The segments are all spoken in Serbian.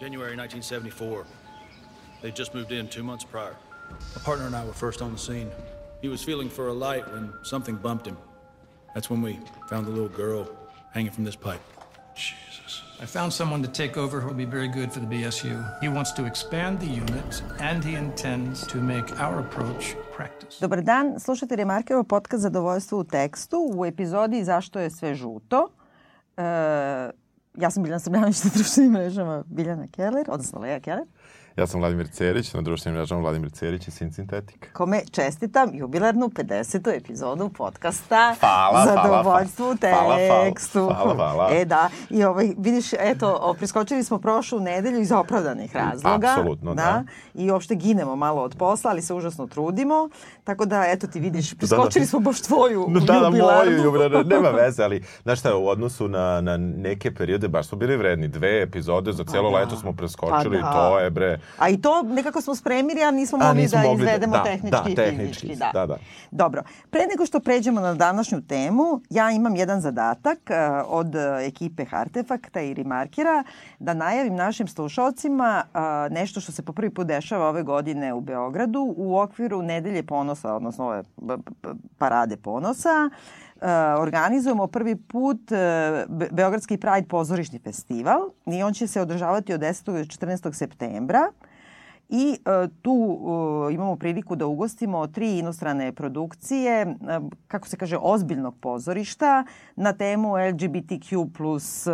January 1974. They'd just moved in two months prior. My partner and I were first on the scene. He was feeling for a light when something bumped him. That's when we found the little girl hanging from this pipe. Jesus. I found someone to take over who will be very good for the BSU. He wants to expand the unit and he intends to make our approach practice. Dobar dan, slušate Remarkerov podcast Zadovoljstvo u tekstu u epizodi Zašto je sve žuto. E, ja sam Biljana Srbljanović na društvenim mrežama Biljana Keller, odnosno Leja Keller. Ja sam Vladimir Cerić, na društvenim mrežama Vladimir Cerić i Sin Sintetika. Kome čestitam jubilarnu 50. epizodu podcasta Hvala, Zadovoljstvo u hvala, tekstu. hvala, hvala. E da, i ovaj, vidiš, eto, preskočili smo prošlu nedelju iz opravdanih razloga. Apsolutno, da. I uopšte ginemo malo od posla, ali se užasno trudimo. Tako da, eto ti vidiš, preskočili smo baš tvoju Da, da, jubilarnu. moju jubilarnu, nema veze, ali znaš šta, u odnosu na, na neke periode baš smo bili vredni. Dve epizode za celo da. leto smo preskočili, Pa da. to je bre. A i to nekako smo spremili, a nismo A, mogli nismo da mogli da- izvedemo da, tehnički da, i tehnički, fizički. da, da. Dobro, pre nego što pređemo na današnju temu, ja imam jedan zadatak uh, od uh, ekipe Artefakta i Remarkera da najavim našim slušalcima uh, nešto što se po prvi put dešava ove godine u Beogradu u okviru Nedelje ponosa, odnosno ove parade ponosa. Uh, organizujemo prvi put Be- Beogradski Pride pozorišni festival i on će se održavati od 10. do 14. septembra. I e, tu e, imamo priliku da ugostimo tri inostrane produkcije, e, kako se kaže, ozbiljnog pozorišta na temu LGBTQ plus e,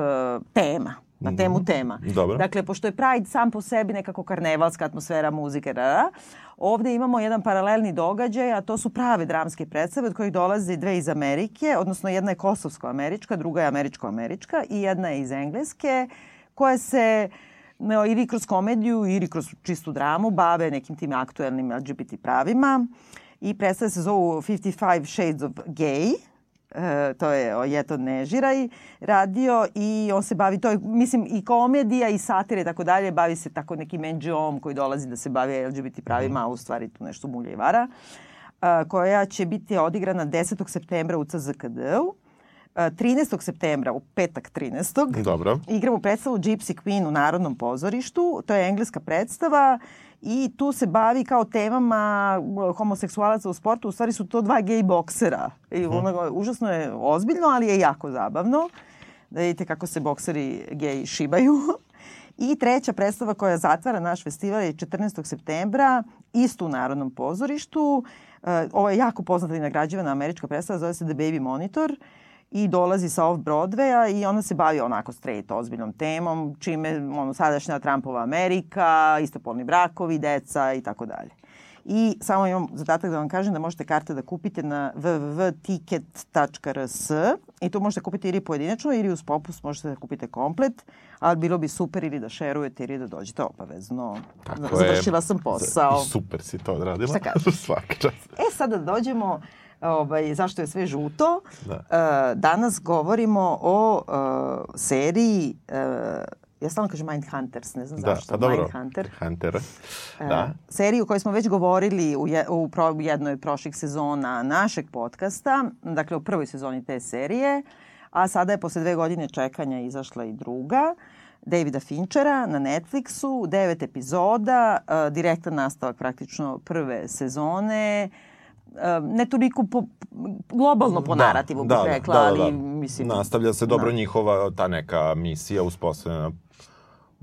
tema na temu tema. Dobro. Dakle, pošto je Pride sam po sebi nekako karnevalska atmosfera muzike, da, da, ovde imamo jedan paralelni događaj, a to su prave dramske predstave od kojih dolaze dve iz Amerike, odnosno jedna je kosovsko-američka, druga je američko-američka i jedna je iz Engleske, koje se no, ili kroz komediju ili kroz čistu dramu bave nekim tim aktuelnim LGBT pravima i predstave se zovu 55 Shades of Gay. E, to je Ojeto Nežiraj radio i on se bavi, to je mislim i komedija i satire i tako dalje, bavi se tako nekim NGO-om koji dolazi da se bavi LGBT pravima, a u stvari tu nešto mulja i vara, a, koja će biti odigrana 10. septembra u CZKD-u. A, 13. septembra, u petak 13. Dobro. Igramo predstavu Gypsy Queen u Narodnom pozorištu. To je engleska predstava i tu se bavi kao temama uh, homoseksualaca u sportu. U stvari su to dva gej boksera. I ono, užasno je ozbiljno, ali je jako zabavno. Da vidite kako se bokseri gej šibaju. I treća predstava koja zatvara naš festival je 14. septembra, isto u Narodnom pozorištu. Uh, Ovo je jako poznata i nagrađivana američka predstava, zove se The Baby Monitor i dolazi sa off-Broadwaya i ona se bavi onako straight, ozbiljnom temom, čime ono, sadašnja Trumpova Amerika, istopolni brakovi, deca i tako dalje. I samo imam zadatak da vam kažem da možete karte da kupite na www.ticket.rs i tu možete kupiti ili pojedinačno ili uz popust možete da kupite komplet, ali bilo bi super ili da šerujete ili da dođete obavezno. Tako Završila je. sam posao. Super si to odradila. Šta kažeš? Svaka čast. E, sada da dođemo ovaj, zašto je sve žuto. Da. E, danas govorimo o e, seriji, e, ja stalno kažem Mindhunters, ne znam Da, zašto. pa dobro. Mindhunter. Hunter. E, Da. seriju o kojoj smo već govorili u, je, u pro, jednoj prošlih sezona našeg podcasta, dakle u prvoj sezoni te serije, a sada je posle dve godine čekanja izašla i druga. Davida Finchera na Netflixu, devet epizoda, e, direktan nastavak praktično prve sezone, ne toliko po, globalno po narativu bih rekla, ali mislim... Nastavlja se dobro da. njihova ta neka misija uspostavljena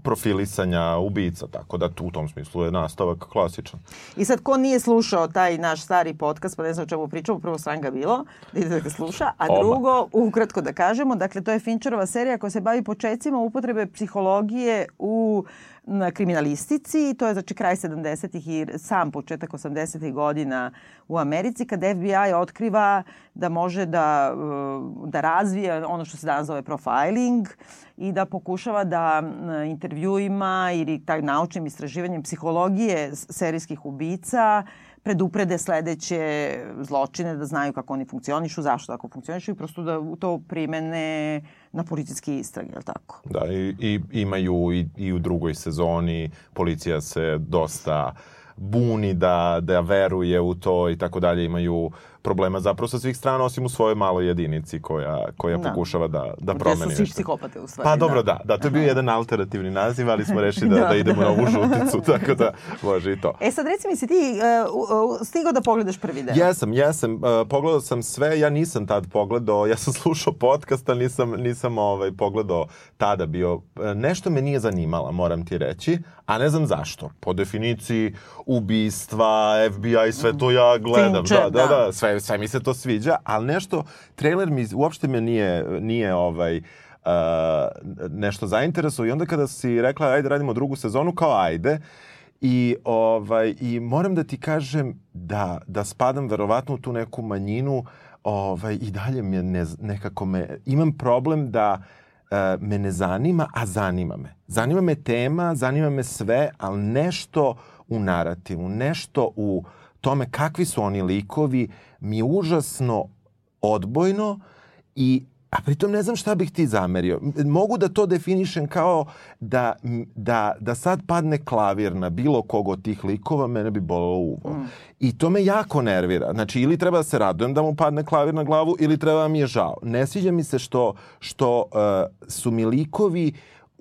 profilisanja ubica, tako da tu u tom smislu je nastavak klasičan. I sad, ko nije slušao taj naš stari podcast, pa ne znam o čemu pričamo, prvo sram ga bilo, da ide da ga sluša, a Odmah. drugo, ukratko da kažemo, dakle, to je Fincherova serija koja se bavi početcima upotrebe psihologije u na kriminalistici, to je znači kraj 70-ih i sam početak 80-ih godina u Americi, kad FBI otkriva da može da, uh, da razvije ono što se danas zove profiling i da pokušava da m, intervjuima ili taj naučnim istraživanjem psihologije serijskih ubica preduprede sledeće zločine, da znaju kako oni funkcionišu, zašto tako funkcionišu i prosto da to primene na policijske istrage, je li tako? Da, i, i imaju i, i u drugoj sezoni policija se dosta buni da, da veruje u to i tako dalje. Imaju problema zapravo sa svih strana, osim u svojoj maloj jedinici koja, koja Da. pokušava da, da Gde promeni su svi nešto. psihopate u stvari. Pa dobro, da. Da, to je bio jedan alternativni naziv, ali smo rešili da, da, Da, idemo da. na ovu žuticu, tako da može i to. E sad reci mi, si ti uh, uh, stigao da pogledaš prvi deo? Jesam, jesam. Uh, pogledao sam sve, ja nisam tad pogledao, ja sam slušao podcast, ali nisam, nisam ovaj, pogledao tada bio. E, Nešto me nije zanimala, moram ti reći, a ne znam zašto. Po definiciji ubistva, FBI, sve to ja gledam. Fincher, da, da, da. da, sve, sve mi se to sviđa, ali nešto, trailer mi uopšte me nije, nije ovaj, uh, nešto zainteresovao i onda kada si rekla ajde radimo drugu sezonu, kao ajde, I, ovaj, I moram da ti kažem da, da spadam verovatno u tu neku manjinu ovaj, i dalje me ne, nekako me, imam problem da e, me ne zanima, a zanima me. Zanima me tema, zanima me sve, ali nešto u narativu, nešto u tome kakvi su oni likovi mi je užasno odbojno i a pritom ne znam šta bih ti zamerio. Mogu da to definišem kao da, da, da sad padne klavir na bilo kog od tih likova, mene bi bolelo uvo. Mm. I to me jako nervira. Znači, ili treba da se radujem da mu padne klavir na glavu, ili treba da mi je žao. Ne sviđa mi se što, što uh, su mi likovi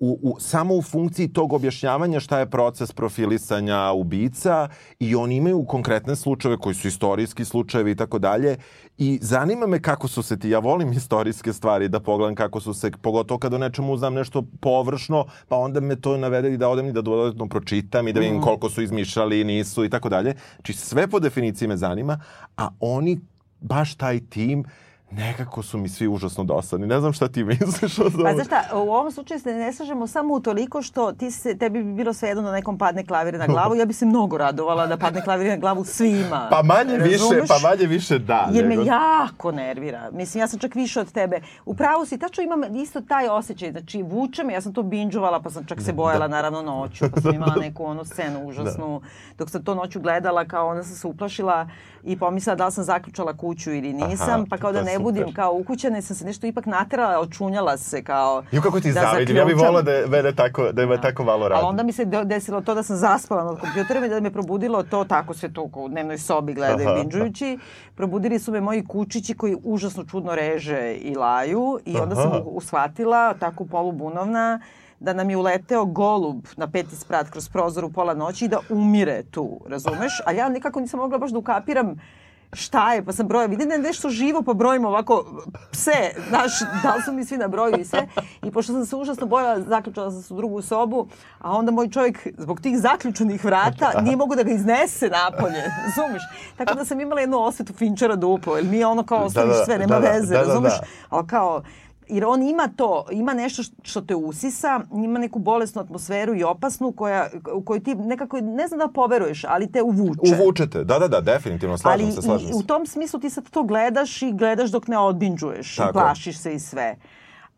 u, u, samo u funkciji tog objašnjavanja šta je proces profilisanja ubica i oni imaju konkretne slučajeve koji su istorijski slučajevi i tako dalje i zanima me kako su se ti, ja volim istorijske stvari da pogledam kako su se, pogotovo kad o nečemu znam nešto površno, pa onda me to navede i da odem i da dodatno pročitam i da vidim koliko su izmišljali i nisu i tako dalje. Znači sve po definiciji me zanima, a oni, baš taj tim, nekako su mi svi užasno dosadni. Ne znam šta ti misliš o tome. Pa znaš šta, u ovom slučaju se ne slažemo samo u toliko što ti se, tebi bi bilo svejedno da nekom padne klavir na glavu. Ja bi se mnogo radovala da padne klavir na glavu svima. Pa manje više, Razumeš? pa manje više da. Jer nego- me jako nervira. Mislim, ja sam čak više od tebe. U pravu si, tačno imam isto taj osjećaj. Znači, vuče me, ja sam to binđovala, pa sam čak se bojala, naravno, noću. Pa sam imala neku onu scenu užasnu. Dok sam to noću gledala, kao onda sam se uplašila i pomislila da li sam zaključala kuću ili nisam. Aha, pa kao da ne budim kao ukućena i sam se nešto ipak naterala, očunjala se kao Jo, kako ti da zavidim. Ja bih volao da je mene tako, da me tako malo radi. Ali onda mi se de- desilo to da sam zaspala nad kompjuterom i da me probudilo to tako sve to u dnevnoj sobi gledaju Aha. binđujući. Probudili su me moji kučići koji užasno čudno reže i laju i onda sam Aha. u- ushvatila, tako polubunovna, da nam je uleteo golub na peti sprat kroz prozor u pola noći i da umire tu, razumeš? A ja nekako nisam mogla baš da ukapiram šta je, pa sam brojala, vidim da je nešto živo, pa brojimo ovako pse, znaš, da li su mi svi na broju i sve. I pošto sam se užasno bojala, zaključala sam se u drugu sobu, a onda moj čovjek zbog tih zaključanih vrata nije mogu da ga iznese napolje, razumeš? Tako da sam imala jednu osvetu Finčera duplo, jer mi je ono kao Da, ostaviš da, sve, nema da, da, veze, da, da, razumeš? da. Ali kao, jer on ima to, ima nešto što te usisa, ima neku bolesnu atmosferu i opasnu koja, u kojoj ti nekako, ne znam da poveruješ, ali te uvuče. Uvučete, da, da, da, definitivno, slažem Ali se, slažem i se. u tom smislu ti sad to gledaš i gledaš dok ne odbinđuješ Tako i plašiš se i sve.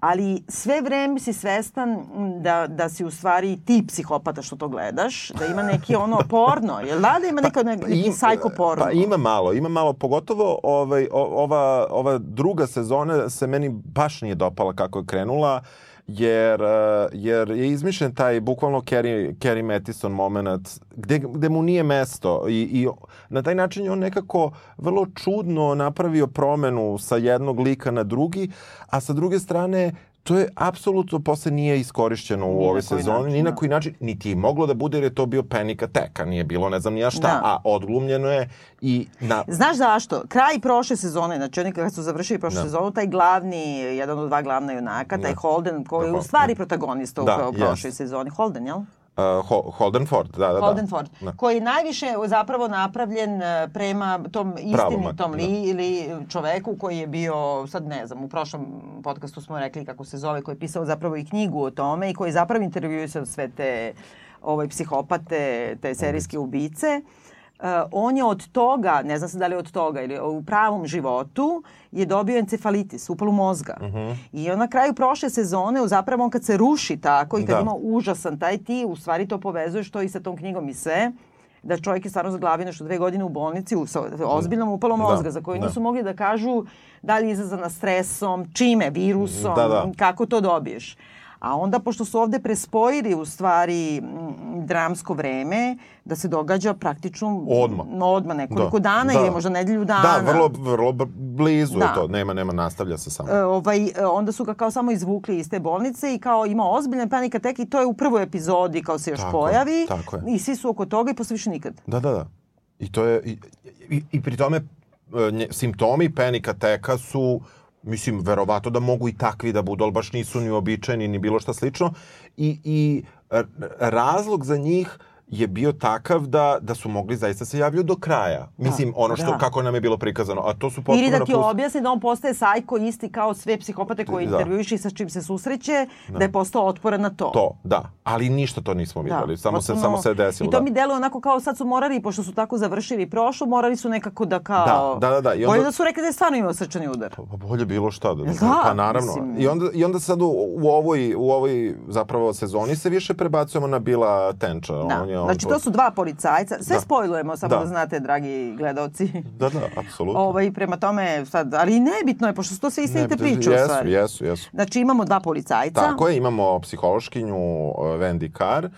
Ali sve vreme si svestan da, da si u stvari ti psihopata što to gledaš, da ima neki ono porno, jel da? Da ima neka, neki Im- sajko porno? Pa ima malo, ima malo, pogotovo ovaj, ova, ova druga sezona se meni baš nije dopala kako je krenula, jer, eh, jer je izmišljen taj bukvalno Carrie, Carrie Mathison moment gde, gde mu nije mesto i, i na taj način je on nekako vrlo čudno napravio promenu sa jednog lika na drugi, a sa druge strane to je apsolutno posle nije iskorišćeno u koji sezoni, način, ni na da. koji način, niti je moglo da bude jer je to bio penika teka, nije bilo ne znam ni ja šta, Da. a odglumljeno je i na... Znaš zašto? Kraj prošle sezone, znači oni kad su završili prošlu Da. sezonu, taj glavni, jedan od dva glavna junaka, taj Da. Holden, koji je u Tako, stvari da. protagonista u Da, u prošloj jest. sezoni. Holden, jel? Uh, Ho- Holden Ford, da, da, Holden da. Ford, Da. koji je najviše zapravo napravljen e, prema tom istinitom da. li ili čoveku koji je bio, sad ne znam, u prošlom podcastu smo rekli kako se zove, koji je pisao zapravo i knjigu o tome i koji zapravo intervjuisao sve te ovaj, psihopate, te serijske ubice. E, on je od toga, ne znam se da li od toga, ili u pravom životu je dobio encefalitis, upalu mozga. Mhm. I on na kraju prošle sezone, zapravo on kad se ruši tako i kad Da. ima užasan taj ti, u stvari to povezuješ to i sa tom knjigom i sve, da čovjek je stvarno zaglavio nešto dve godine u bolnici u, sa ozbiljnom upalom Da, mozga za koju da. nisu mogli da kažu da li je izazvana stresom, čime, virusom, Da, da. kako to dobiješ. A onda, pošto su ovde prespojili u stvari dramsko vreme da se događa praktično Odmah. odmah nekoliko da. dana da. ili možda nedelju dana. Da, vrlo, vrlo blizu Da. je to. Nema, nema, nastavlja se samo. E, ovaj, e, onda su ga kao samo izvukli iz te bolnice i kao ima ozbiljne panika tek i to je u prvoj epizodi kao se još Tako pojavi tako je. i svi su oko toga i posle više nikad. Da, da, da. I to je, i, i, i pri tome e, nje, simptomi panika teka su mislim, verovato da mogu i takvi da budu, ali baš nisu ni običajni, ni bilo šta slično. I, i razlog za njih je bio takav da, da su mogli zaista se javljaju do kraja. Mislim, ono što, da. kako nam je bilo prikazano. A to su potpuno Ili da ti napust- objasni da on postaje sajko isti kao sve psihopate koji Da. i sa čim se susreće, da, je postao otporan na to. To, da. Ali ništa to nismo videli. samo, se, potpuno- samo se desilo. I to da. mi deluje onako kao sad su morali, pošto su tako završili prošlo, morali su nekako da kao... Da, da, da, da. I onda- Bolje da su rekli da je stvarno imao srčani udar. Pa bolje bilo šta. Da, Da, pa naravno. mislim. I, onda, I onda sad u, u, ovoj, u ovoj zapravo sezoni se više prebacujemo na Bila Tenča. Da. On je, on znači to su dva policajca. Sve Da. spojlujemo, samo da. Da. znate, dragi gledalci. Da, da, apsolutno. Ovaj, prema tome, sad, ali nebitno je, pošto su to sve istinite priče jesu, stvari. Jesu, jesu. Znači imamo dva policajca. Tako je, imamo psihološkinju uh, Wendy Carr,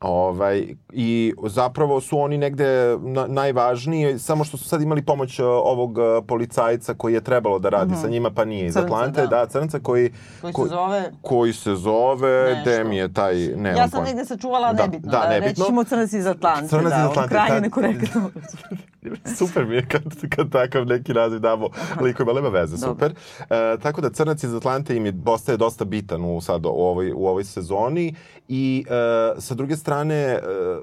Ovaj, I zapravo su oni negde na, najvažniji, samo što su sad imali pomoć uh, ovog uh, policajca koji je trebalo da radi sa njima, pa nije iz Crnca, Atlante. da. Da, crnca koji, Koji se zove... koji se zove, Nešto. gde mi je taj, ne Ja sam negde sačuvala Da, nebitno. da, Da, nebitno. Reći ćemo crnac iz Atlante. Crnac iz da, Atlante, Krajnje da. nekorektno. Super mi je kad, kad takav neki naziv damo likovima, ali nema veze, super. E, tako da Crnac iz Atlante im je postaje dosta bitan u, sad, u, ovoj, u ovoj sezoni i e, sa druge strane e,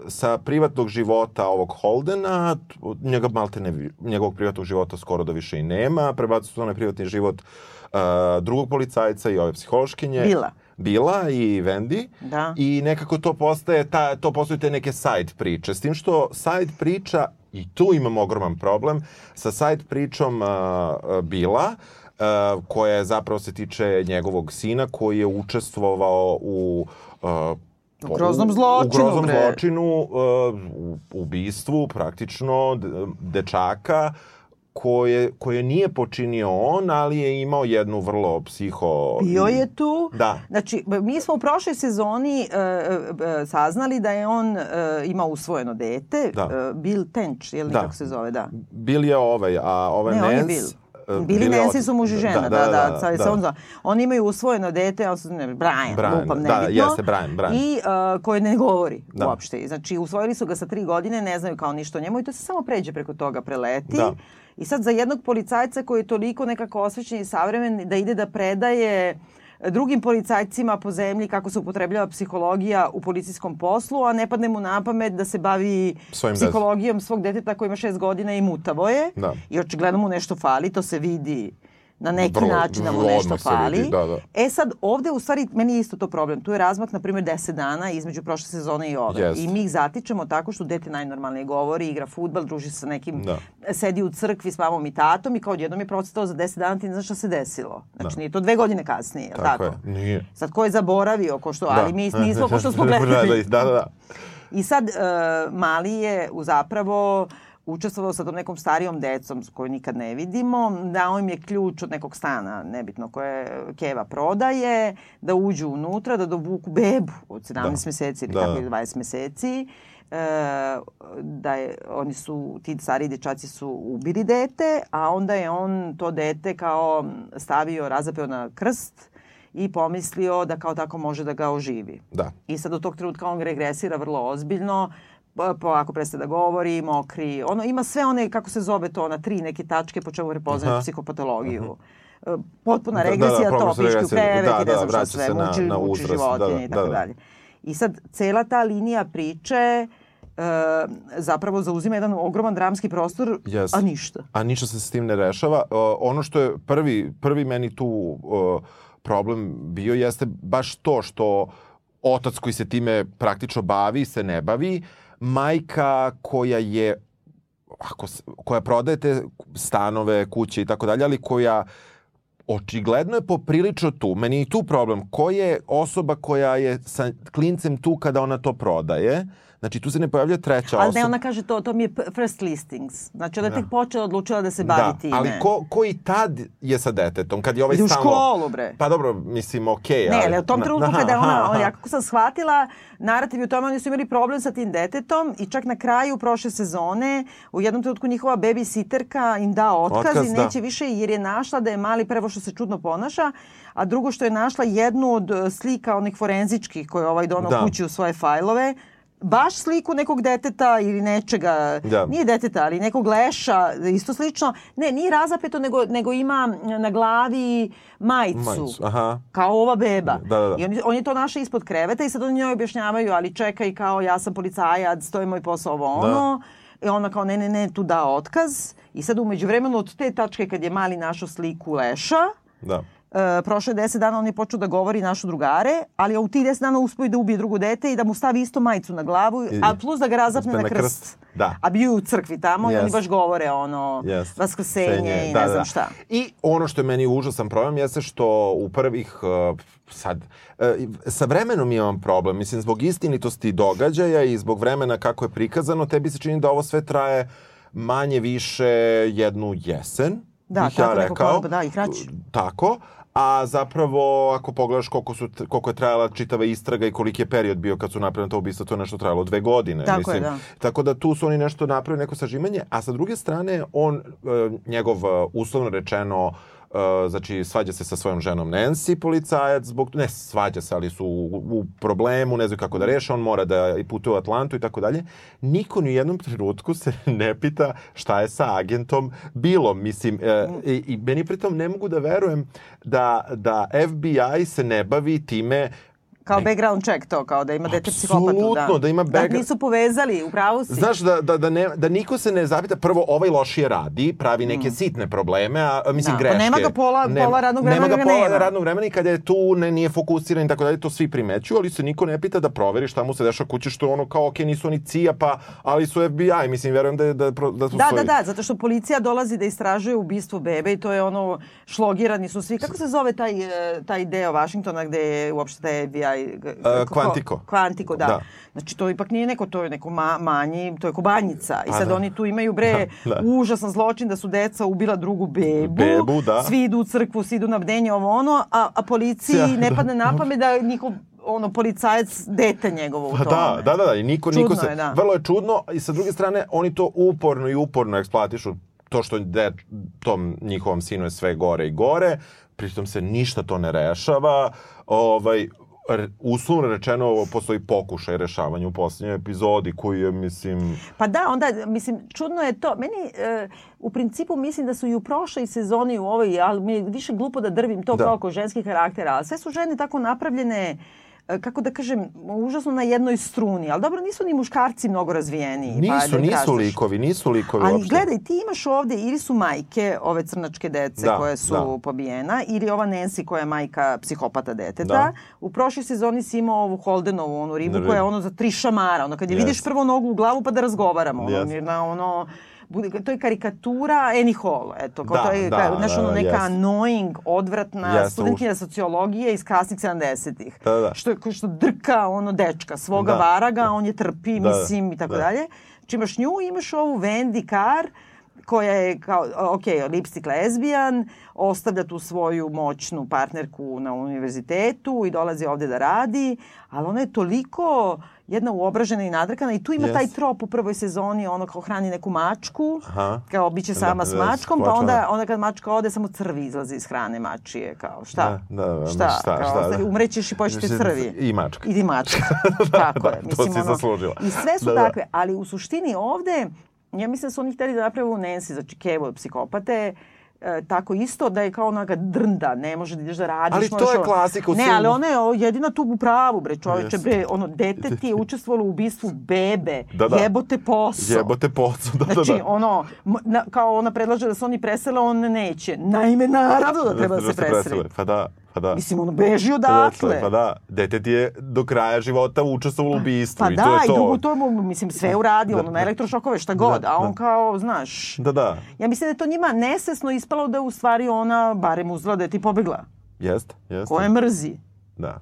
sa privatnog života ovog Holdena, njega malte ne, njegovog privatnog života skoro da više i nema, prebacu se onaj privatni život e, drugog policajca i ove psihološkinje. Bila. Bila i Wendy. Da. I nekako to postaje, ta, to postaju te neke side priče. S tim što side priča, i tu imam ogroman problem, sa side pričom uh, Bila, uh, koja je zapravo se tiče njegovog sina koji je učestvovao u uh, U groznom zločinu, u groznom bre. zločinu, uh, ubistvu praktično dečaka koje, koje nije počinio on, ali je imao jednu vrlo psiho... Bio je tu. Da. Znači, mi smo u prošloj sezoni e, e, saznali da je on e, imao usvojeno dete. Da. E, Bill Tench, je li Da. kako se zove, da. Bill je ovaj, a ovaj Ne, on je Nance... Bill. E, Bili Nancy su muž i žena, da, da, da, se da. on zove. Oni imaju usvojeno dete, ja sam, ne, Brian, Brian, lupam, da, nebitno. jeste, Brian, Brian. I uh, koje ne govori Da. uopšte. Znači, usvojili su ga sa tri godine, ne znaju kao ništa o njemu i to se samo pređe preko toga, preleti. Da. I sad za jednog policajca koji je toliko nekako osvećen i savremen da ide da predaje drugim policajcima po zemlji kako se upotrebljava psihologija u policijskom poslu, a ne padne mu na pamet da se bavi Svojim psihologijom svog deteta koji ima šest godina i mutavo je. Da. I očigledno mu nešto fali, to se vidi na neki Vrlo- način da vrlo nešto fali. vidi, da, da. E sad, ovde u stvari, meni je isto to problem. Tu je razmak, na primjer, 10 dana između prošle sezone i ove. Jeste. I mi ih zatičemo tako što dete najnormalnije govori, igra futbal, druži se sa nekim, Da. sedi u crkvi s mamom i tatom i kao odjednom je procitao za 10 dana, ti ne znaš šta se desilo. Znači, Da. nije to dve godine kasnije, Tako, tako? je, nije. Sad, ko je zaboravio, ko što, ali mi nismo, ko što smo Da, gledali. da, da, da. I sad, e, Mali je u zapravo učestvovao sa tom nekom starijom decom koju nikad ne vidimo, dao im je ključ od nekog stana, nebitno koje Keva prodaje, da uđu unutra, da dovuku bebu od 17 Da. meseci ili Da. kako je 20 meseci, e, da je, oni su, ti stariji dečaci su ubili dete, a onda je on to dete kao stavio, razapeo na krst i pomislio da kao tako može da ga oživi. Da. I sad od tog trenutka on regresira vrlo ozbiljno, pa pa ako prestaje da govori, mokri, ono ima sve one, kako se zove to, na tri neke tačke po čemu prepoznaje Aha. psihopatologiju. E, Potpuna Da, da, regresija, da, to potpuna piški u regresija. krevet Da, i ne da, znam šta vraća sve, na- muči, na muči životinje da, da, i tako da, da. dalje. I sad, cela ta linija priče e, zapravo zauzima jedan ogroman dramski prostor, Jeste. a ništa. A ništa se s tim ne rešava. Uh, ono što je prvi, prvi meni tu uh, problem bio jeste baš to što otac koji se time praktično bavi se ne bavi, majka koja je ako, koja prodaje te stanove, kuće i tako dalje, ali koja očigledno je poprilično tu. Meni je i tu problem. Ko je osoba koja je sa klincem tu kada ona to prodaje? Znači, tu se ne pojavlja treća Ali osoba. ne, ona kaže to, to mi je first listings. Znači, ona je tek počela, odlučila da se bavi da, time. ali ko, ko i tad je sa detetom? Kad je ovaj Ide u stalno... školu, bre. Pa dobro, mislim, okej. Ne, ali... ali u tom trenutku kada je ona, aha. ja kako sam shvatila, narativ je u tome, oni su imali problem sa tim detetom i čak na kraju prošle sezone u jednom trenutku njihova babysitterka im da otkaz, Otkaz, i da. neće više jer je našla da je mali prvo što se čudno ponaša, a drugo što je našla jednu od e, slika onih forenzičkih koje je ovaj donao Da. kući u svoje fajlove, baš sliku nekog deteta ili nečega, Da. nije deteta, ali nekog leša, isto slično. Ne, nije razapeto, nego, nego ima na glavi majicu. Majicu, aha. Kao ova beba. Da, da, da. I on, on je to našao ispod kreveta i sad oni njoj objašnjavaju, ali čekaj, kao ja sam policajac, to je moj posao, ovo ono. I ona kao, ne, ne, ne, tu da otkaz. I sad umeđu vremenu od te tačke kad je mali našao sliku leša, Da. E, prošlo je 10 dana, on je počeo da govori našu drugare, ali u tih 10 dana uspio i da ubije drugo dete i da mu stavi isto majicu na glavu, I- a plus da ga razapne na krst. krst, da. A bio je u crkvi tamo i oni Yes. baš govore ono, Yes. vaskrsenje Senje, i da, ne da, znam da. šta. I ono što je meni užasan problem jeste što u prvih uh, sad uh, sa vremenom imam problem mislim zbog istinitosti događaja i zbog vremena kako je prikazano tebi se čini da ovo sve traje manje više jednu jesen Da, bih ja tako neko rekao. kao- da, i kraće. Tako. A zapravo, ako pogledaš koliko, su, koliko je trajala čitava istraga i koliki je period bio kad su napravili to ubistvo, to je nešto trajalo dve godine. Tako mislim. je, da. Tako da tu su oni nešto napravili, neko sažimanje, a sa druge strane, on, e, njegov, e, uslovno rečeno, e, znači svađa se sa svojom ženom Nancy, policajac, zbog, ne svađa se, ali su u, u problemu, ne znaju kako da reše, on mora da i putuje u Atlantu i tako dalje. Niko ni u jednom trenutku se ne pita šta je sa agentom bilo. Mislim, e, i, i meni pritom ne mogu da verujem da, da FBI se ne bavi time Kao background check to, kao da ima dete psihopatu. Apsolutno, da ima Da background- nisu povezali, upravo si. Znaš, da, da, da, ne, da niko se ne zapita, prvo ovaj lošije radi, pravi neke sitne probleme, a, a mislim Mm. Da, pa greške. nema ga pola- pola radnog Nema vremena ga ga pola nema. radnog vremena i kada je tu, ne, nije fokusiran i tako dalje, to svi primećuju, ali se niko ne pita da proveri šta mu se dešava kući, što ono kao, ok, nisu oni CIA, pa, ali su FBI, mislim, verujem da, da, pro- da su Da, svoji... da, da, zato što policija dolazi da istražuje ubistvo bebe i to je ono, šlogirani su svi. Kako se zove taj, e, taj deo Vašingtona gde je uopšte taj FBI? E, kako- Quantico. Quantico, da. Da. Znači to ipak nije neko, to je neko ma, manji, to je kobanjica. I Pa sad da. oni tu imaju bre Da, da. užasan zločin da su deca ubila drugu bebu. Bebu, da. Svi idu u crkvu, svi idu na bdenje, ovo ono, a, a policiji Ja, ne da. padne na pamet da njihov ono, policajac dete njegovo u Pa tome. da, da, da, da, i niko, Čudno niko se, je, da. vrlo je čudno i sa druge strane oni to uporno i uporno eksploatišu to što de, tom njihovom sinu je sve gore i gore, pritom se ništa to ne rešava, ovaj, uslovno rečeno postoji pokušaj rešavanja u poslednjoj epizodi koji je, mislim, Pa da, onda, mislim, čudno je to. Meni, e, u principu, mislim da su i u prošloj sezoni u ovoj, ali mi je više glupo da drvim to Da. kao oko ženskih karaktera, ali sve su žene tako napravljene kako da kažem, užasno na jednoj struni. Ali dobro, nisu ni muškarci mnogo razvijeni. pa nisu, da im nisu kažeš. likovi, nisu likovi Ali uopšte. gledaj, ti imaš ovde ili su majke ove crnačke dece Da, koje su da. pobijena, ili ova Nancy koja je majka psihopata deteta. Da. U prošloj sezoni si imao ovu Holdenovu, onu ribu Da, koja je ono za tri šamara. Ono kad je Yes. vidiš prvo nogu u glavu pa da razgovaramo. Ono, Yes. na ono, to je karikatura Annie Hall, eto, kao Da, to je, da, ka, znaš, da, ono, neka yes. annoying, odvratna Jeste, studentkinja sociologije iz kasnih 70-ih. Da, da. Što, što drka ono dečka, svoga Da. varaga, on je trpi, Da, da, mislim, i tako da. dalje. Znači imaš nju, imaš ovu Wendy Carr, koja je kao, ok, lipstick lesbijan, ostavlja tu svoju moćnu partnerku na univerzitetu i dolazi ovde da radi, ali ona je toliko jedna uobražena i nadrkana i tu ima Yes. taj trop u prvoj sezoni, ono kao hrani neku mačku, Aha. kao biće sama Da, s da, mačkom, pa skočila. onda, onda kad mačka ode, samo crvi izlazi iz hrane mačije, kao šta? Da, da, da, šta? šta, kao, šta, da. Umrećeš i poćete crvi. i mačka. I mačka. Tako je. to Mislim, si ono, zaslužila. I sve su Da, da. takve, ali u suštini ovde, ja mislim da su oni hteli da naprave u Nancy, znači Kevo psihopate, e, tako isto da je kao onaga drnda, ne može da ideš da radiš. Ali to je ovo- klasika u Ne, ali ona je jedina tu u pravu, bre, čoveče, bre, ono, dete ti je učestvovalo u ubistvu bebe, Da, da. jebote posao. Jebote pocu, da, da, Znači, da. ono, m- na, kao ona predlaže da se oni presele, on neće. Naime, naravno da treba da se preseli. Pa da, Pa da. Mislim, on beži Pa odatle. da, Pa da, dete ti je do kraja života učestvovalo u ubistvu Pa i da, to je i to. drugo to mu, mislim, sve je uradio, ono, na elektrošokove, šta god, Da, a on da. kao, znaš, Da, da, ja mislim da je to njima nesesno ispalo da u stvari ona, barem uzela da je ti pobegla. jeste, jeste. Ko je mrzi. Da.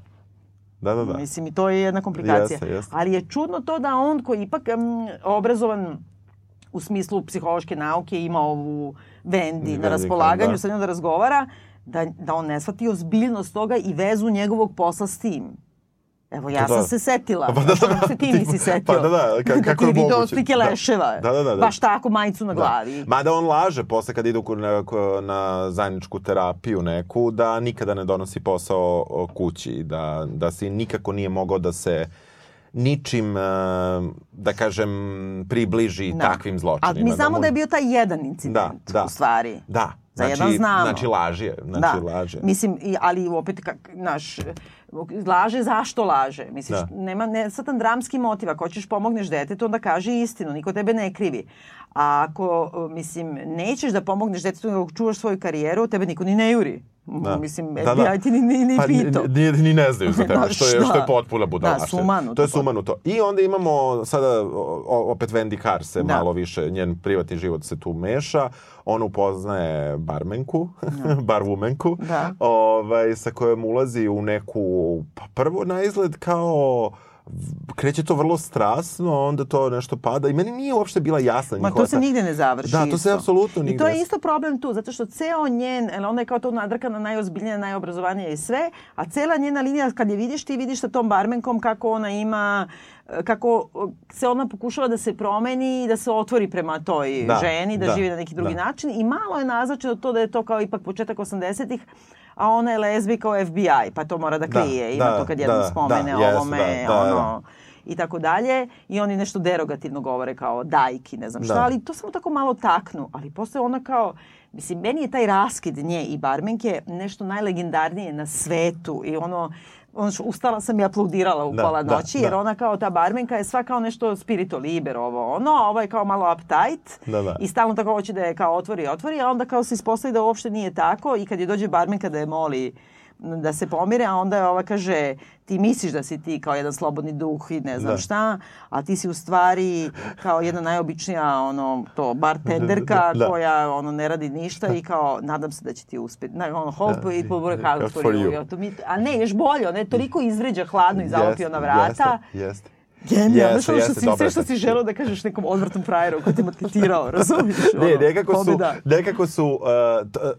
Da, da, da. Mislim, i to je jedna komplikacija. Jeste, jeste. Ali je čudno to da on koji ipak um, obrazovan u smislu psihološke nauke ima ovu Vendi na raspolaganju, da. sa njom da razgovara, da, da on ne shvati ozbiljnost toga i vezu njegovog posla s tim. Evo, ja Pa sam da. se setila. Pa da, da, Kako se ti ti- nisi setio? pa da, da, ka- kako ti je video moguće? slike Da. leševa. Da, da, da, da. Baš tako, majicu na glavi. Da. Mada on laže posle kad ide na, na zajedničku terapiju neku, da nikada ne donosi posao kući, da, da si nikako nije mogao da se ničim, e, da kažem, približi Da. takvim zločinima. A mi znamo mu- da je bio taj jedan incident, Da, da. u stvari. Da. Za znači, jedan znamo. Znači laž je. Znači laž je. Mislim, i, ali opet, kak, naš, laže zašto laže? Misliš, Da. nema ne, satan dramski motiv. Ako hoćeš pomogneš detetu, onda kaži istinu. Niko tebe ne krivi. A ako, mislim, nećeš da pomogneš detetu, nego čuvaš svoju karijeru, tebe niko ni ne juri. Da. Mislim, Da, da. ti ni, ni, ni Pa ni, pitao. ni, ni ne znaju za tebe, Da, što, je, što je šta? potpuna budalaština. Da, sumanuto. To je sumanuto. I onda imamo sada, opet Wendy Carr se Da. malo više, njen privatni život se tu meša. On upoznaje barmenku, barvumenku, Da. ovaj, sa kojom ulazi u neku, pa prvo na izgled kao kreće to vrlo strasno, onda to nešto pada i meni nije uopšte bila jasna Ma njihova to se nigde ne završi Da, to se isto. apsolutno I nigde to je isto problem tu, zato što ceo njen, ona je kao to nadrkana, najozbiljnija, najobrazovanija i sve, a cela njena linija, kad je vidiš, ti vidiš sa tom barmenkom kako ona ima, e, kako se ona pokušava da se promeni i da se otvori prema toj Da, ženi, da, da, živi na neki drugi da. način i malo je naznačeno to da je to kao ipak početak 80-ih, a ona je lezbijka u FBI, pa to mora da Da, krije. Ima da, to kad jednom da, spomene da, ovome, da, da, ono, da. i tako dalje. I oni nešto derogativno govore kao dajki, ne znam šta, Da. ali to samo tako malo taknu. Ali posle ona kao, mislim, meni je taj raskid nje i barmenke nešto najlegendarnije na svetu i ono, ono što, ustala sam i aplaudirala u Da, pola da, noći, jer da. ona kao ta barmenka je sva kao nešto spirito liber ovo ono, a ovo je kao malo uptight Da, da. i stalno tako hoće da je kao otvori, otvori, a onda kao se ispostavi da uopšte nije tako i kad je dođe barmenka da je moli da se pomire, a onda je ova kaže ti misliš da si ti kao jedan slobodni duh i ne znam Da. šta, a ti si u stvari kao jedna najobičnija ono to bartenderka Da. koja ono ne radi ništa i kao nadam se da će ti uspeti. Na, ono hope it will work out for, For you. you. To mi, a ne, još bolje, ona je toliko izvređa hladno i zalopio na vrata. Jeste, jeste. Genijalno, Jeste, što, si, sve što si želeo da kažeš nekom odvrtnom frajeru koji te maltretirao, razumiješ? Ne, ono, nekako ko bi su, da. nekako su, uh,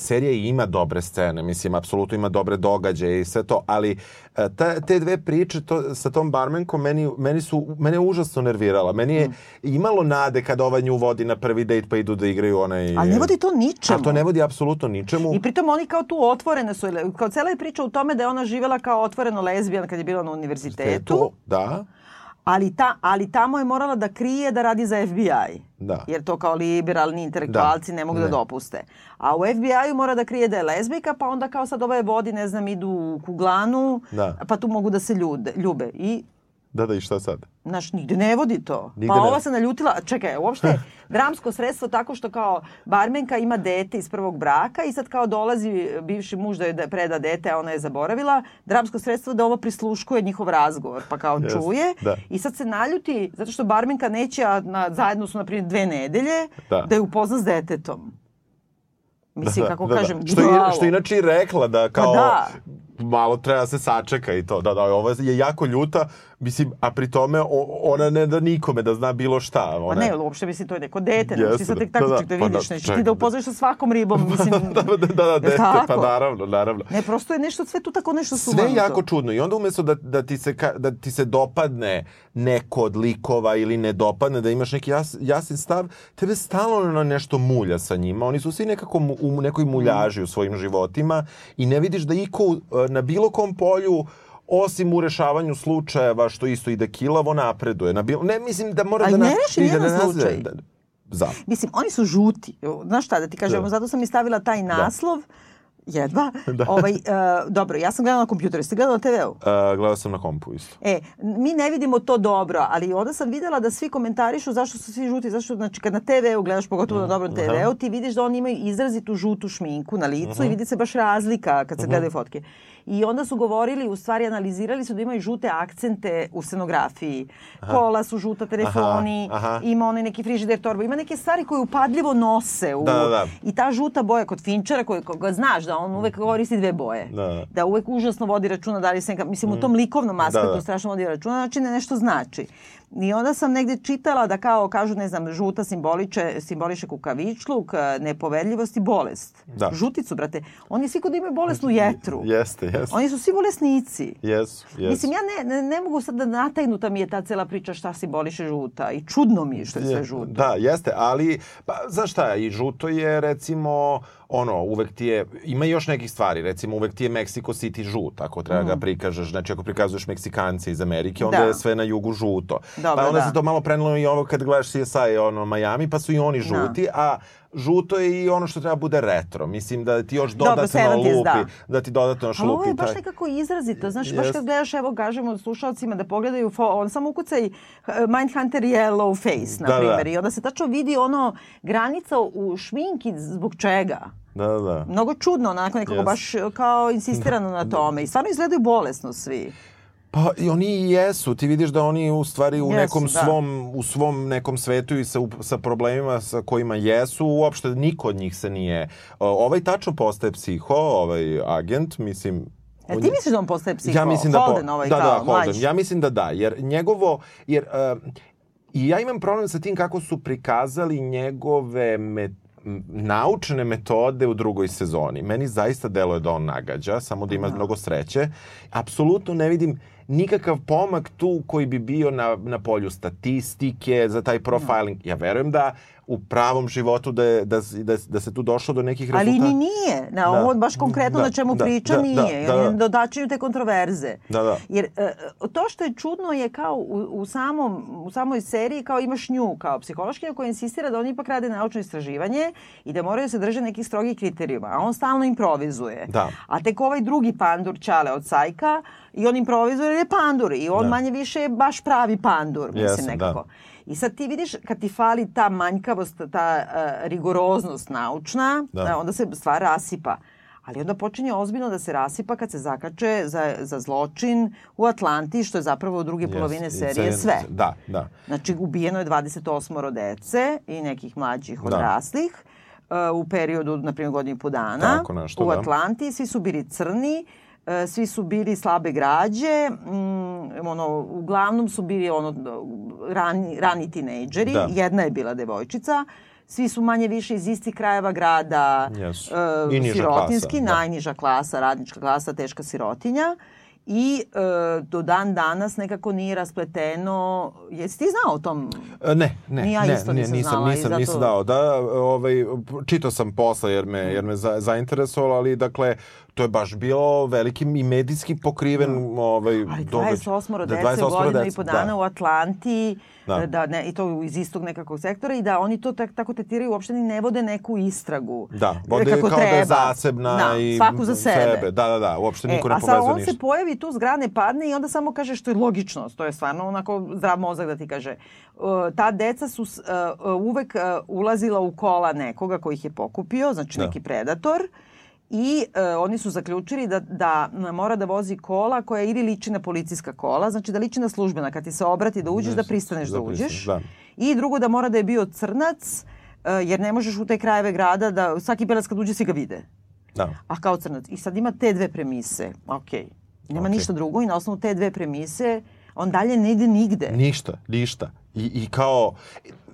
serija ima dobre scene, mislim, apsolutno ima dobre događaje i sve to, ali uh, ta, te dve priče to, sa tom barmenkom meni, meni su, mene je užasno nervirala. Meni je Mm. imalo nade kad ova nju vodi na prvi dejt pa idu da igraju onaj... Ali ne vodi to ničemu. Ali to ne vodi apsolutno ničemu. I pritom oni kao tu otvorene su, kao cela je priča u tome da je ona živjela kao otvoreno lezbijan kad je bila na univerzitetu, To, da, ali, ta, ali tamo je morala da krije da radi za FBI. Da. Jer to kao liberalni intelektualci Da. ne mogu da Ne. dopuste. A u FBI-u mora da krije da je lezbijka, pa onda kao sad ove vodi, ne znam, idu u kuglanu, Da. pa tu mogu da se ljude, ljube. I da, da, i šta sad? Znaš, nigde ne vodi to. Nigde pa ne ova se naljutila, čekaj, uopšte dramsko sredstvo tako što kao barmenka ima dete iz prvog braka i sad kao dolazi bivši muž da joj da preda dete, a ona je zaboravila. Dramsko sredstvo da ova prisluškuje njihov razgovor, pa kao Jeste, čuje. da. I sad se naljuti zato što barmenka neće, a na, zajedno su na primjer dve nedelje, Da. da je upozna s detetom. Mislim, kako kažem, Što, je, bravo. što je inače i rekla da kao da. malo treba se sačeka i to. Da, da, ovo je jako ljuta, mislim, a pri tome ona ne da nikome da zna bilo šta. Pa Ona, ne, uopšte mislim to je neko dete, yes, Jeste, ti sad tek da, tako da, ček da pa vidiš, da, nećeš ti da da. upoznaš sa svakom ribom, mislim. da, da, da, da, dete, tako? pa naravno, naravno. Ne, prosto je nešto, sve tu tako nešto Sve sumanuto. je jako čudno i onda umjesto da, da, ti se, da ti se dopadne neko od likova ili ne dopadne, da imaš neki jas, jasan stav, tebe stalno na nešto mulja sa njima. Oni su svi nekako mu- u nekoj muljaži u svojim životima i ne vidiš da iko uh, na bilo kom polju osim u rešavanju slučajeva što isto ide kilavo napreduje. Na bilo, ne mislim da mora Ali da... ne na- reši da nijedan nazve- slučaj. Da, za. Mislim, oni su žuti. Znaš šta, da ti kažem, Da. zato sam i stavila taj naslov. Jedva. da. Ovaj, uh, dobro, ja sam gledala na kompjuteru. Jeste gledala na TV-u? Uh, gledala sam na kompu isto. E, mi ne vidimo to dobro, ali onda sam videla da svi komentarišu zašto su svi žuti, zašto, znači kad na TV-u gledaš, pogotovo mm. na dobrom TV-u, ti vidiš da oni imaju izrazitu žutu šminku na licu uh -huh. i vidi se baš razlika kad se uh -huh. gledaju fotke. I onda su govorili, u stvari analizirali su da imaju žute akcente u scenografiji. Aha. Kola su žuta, telefoni, aha, aha. ima onaj neki frižider torba, ima neke stvari koje upadljivo nose. U, da, da, da. I ta žuta boja kod Finčera, koji koga znaš da on uvek koristi dve boje. Da. Da uvek užasno vodi računa da li se, mislim, mm. u tom likovnom aspektu da, da. strašno vodi računa, znači ne nešto znači. I onda sam negde čitala da kao kažu, ne znam, žuta simboliče, simboliše kukavičluk, nepoverljivost i bolest. Da. Žuticu, brate. Oni svi kod imaju bolesnu jetru. Jeste, jeste. Oni su svi bolesnici. Jesu, jesu. Mislim, ja ne, ne, ne mogu sad da natajnuta mi je ta cela priča šta simboliše žuta. I čudno mi je što je sve žuto. Da, jeste, ali, pa, znaš šta, i žuto je, recimo, ono, uvek ti je, ima još nekih stvari, recimo uvek ti je Mexico City žut, ako treba mm. ga prikažeš, znači ako prikazuješ Meksikance iz Amerike, onda da. je sve na jugu žuto. Dobro, pa onda da. se to malo prenelo i ovo kad gledaš CSI, ono, Miami, pa su i oni da. žuti, da. a žuto je i ono što treba bude retro. Mislim da ti još dodatno Dobro, lupi, da. da ti dodatno još lupi. ovo je baš nekako izrazito. Znaš, yes. baš kad gledaš, evo, kažemo slušalcima da pogledaju, on samo ukucaj eh, Mindhunter Yellow Face, na da, da. primjer. Da. I onda se tačno vidi ono granica u šminki zbog čega. Da, da. Mnogo čudno, onako nekako yes. baš kao insistirano na tome. I stvarno izgledaju bolesno svi. Pa i oni i jesu. Ti vidiš da oni u stvari u jesu, nekom da. svom u svom nekom svetu i sa sa problemima sa kojima jesu, uopšte niko od njih se nije ovaj tačno postaje psiho, ovaj agent, mislim E, ti misliš da on postaje psiho? Ja mislim da Holden, po, ovaj da, da kao, da, Holden. Ja mislim da da, jer njegovo, jer uh, i ja imam problem sa tim kako su prikazali njegove met, naučne metode u drugoj sezoni. Meni zaista deluje da on nagađa, samo da ima Aha. mnogo sreće. Apsolutno ne vidim nikakav pomak tu koji bi bio na, na polju statistike, za taj profiling. Ja verujem da u pravom životu da, je, da, da, da se tu došlo do nekih rezultata. Ali ni nije. Na da. ovo baš konkretno da, na čemu da, priča da, nije. Da, da, da. Dodačaju te kontroverze. Da, da. Jer uh, to što je čudno je kao u, u, samom, u samoj seriji kao imaš nju kao psihološkinja koja insistira da oni ipak rade naučno istraživanje i da moraju se drže nekih strogih kriterijuma. A on stalno improvizuje. Da. A tek ovaj drugi pandur Čale od Sajka i on improvizuje jer je pandur i on da. manje više je baš pravi pandur. Mislim Jesam, nekako. Da. I sad ti vidiš kad ti fali ta manjkavost, ta uh, rigoroznost naučna, da. Uh, onda se stvar rasipa. Ali onda počinje ozbiljno da se rasipa kad se zakače za, za zločin u Atlanti, što je zapravo u druge yes. polovine serije sve. Da, da. Znači, ubijeno je 28 dece i nekih mlađih da. odraslih da. uh, u periodu, na primjer, godinu i po dana. Tako nešto, u da. Atlanti. Da. Svi su bili crni. E, svi su bili slabe građe, mm, ono, uglavnom su bili ono, rani, rani tinejdžeri, da. jedna je bila devojčica, svi su manje više iz istih krajeva grada, yes. uh, sirotinski, klasa, da. najniža klasa, radnička klasa, teška sirotinja. I e, do dan danas nekako nije raspleteno. Jesi ti znao o tom? E, ne, ne. Ni ja ne, isto ne, nisam, nisam znala. Nisam, zato... nisam dao. Da, ovaj, čitao sam posle jer me, jer me za, zainteresovalo, ali dakle, to je baš bilo veliki i medijski pokriven mm. ovaj, Ali 28 da, dece, godinu i po dana da. u Atlanti, da. da ne, i to iz istog nekakvog sektora i da oni to tak, tako tetiraju, uopšte ni ne vode neku istragu. Da, vode kako kao treba. da je zasebna da, i svaku za sebe. sebe. Da, da, da, uopšte niko e, ne povezuje ništa. A sad on se pojavi tu zgrane, padne i onda samo kaže što je logično, to je stvarno onako zdrav mozak da ti kaže. Uh, ta deca su uh, uvek uh, ulazila u kola nekoga koji ih je pokupio, znači da. neki predator, i e, oni su zaključili da, da mora da vozi kola koja ili liči na policijska kola, znači da liči na službena, kad ti se obrati da uđeš, da pristaneš da, da uđeš. Da. I drugo da mora da je bio crnac, e, jer ne možeš u te krajeve grada da svaki belac kad uđe svi ga vide. Da. A kao crnac. I sad ima te dve premise. Ok. Nema okay. ništa drugo i na osnovu te dve premise on dalje ne ide nigde. Ništa, ništa. I, i kao,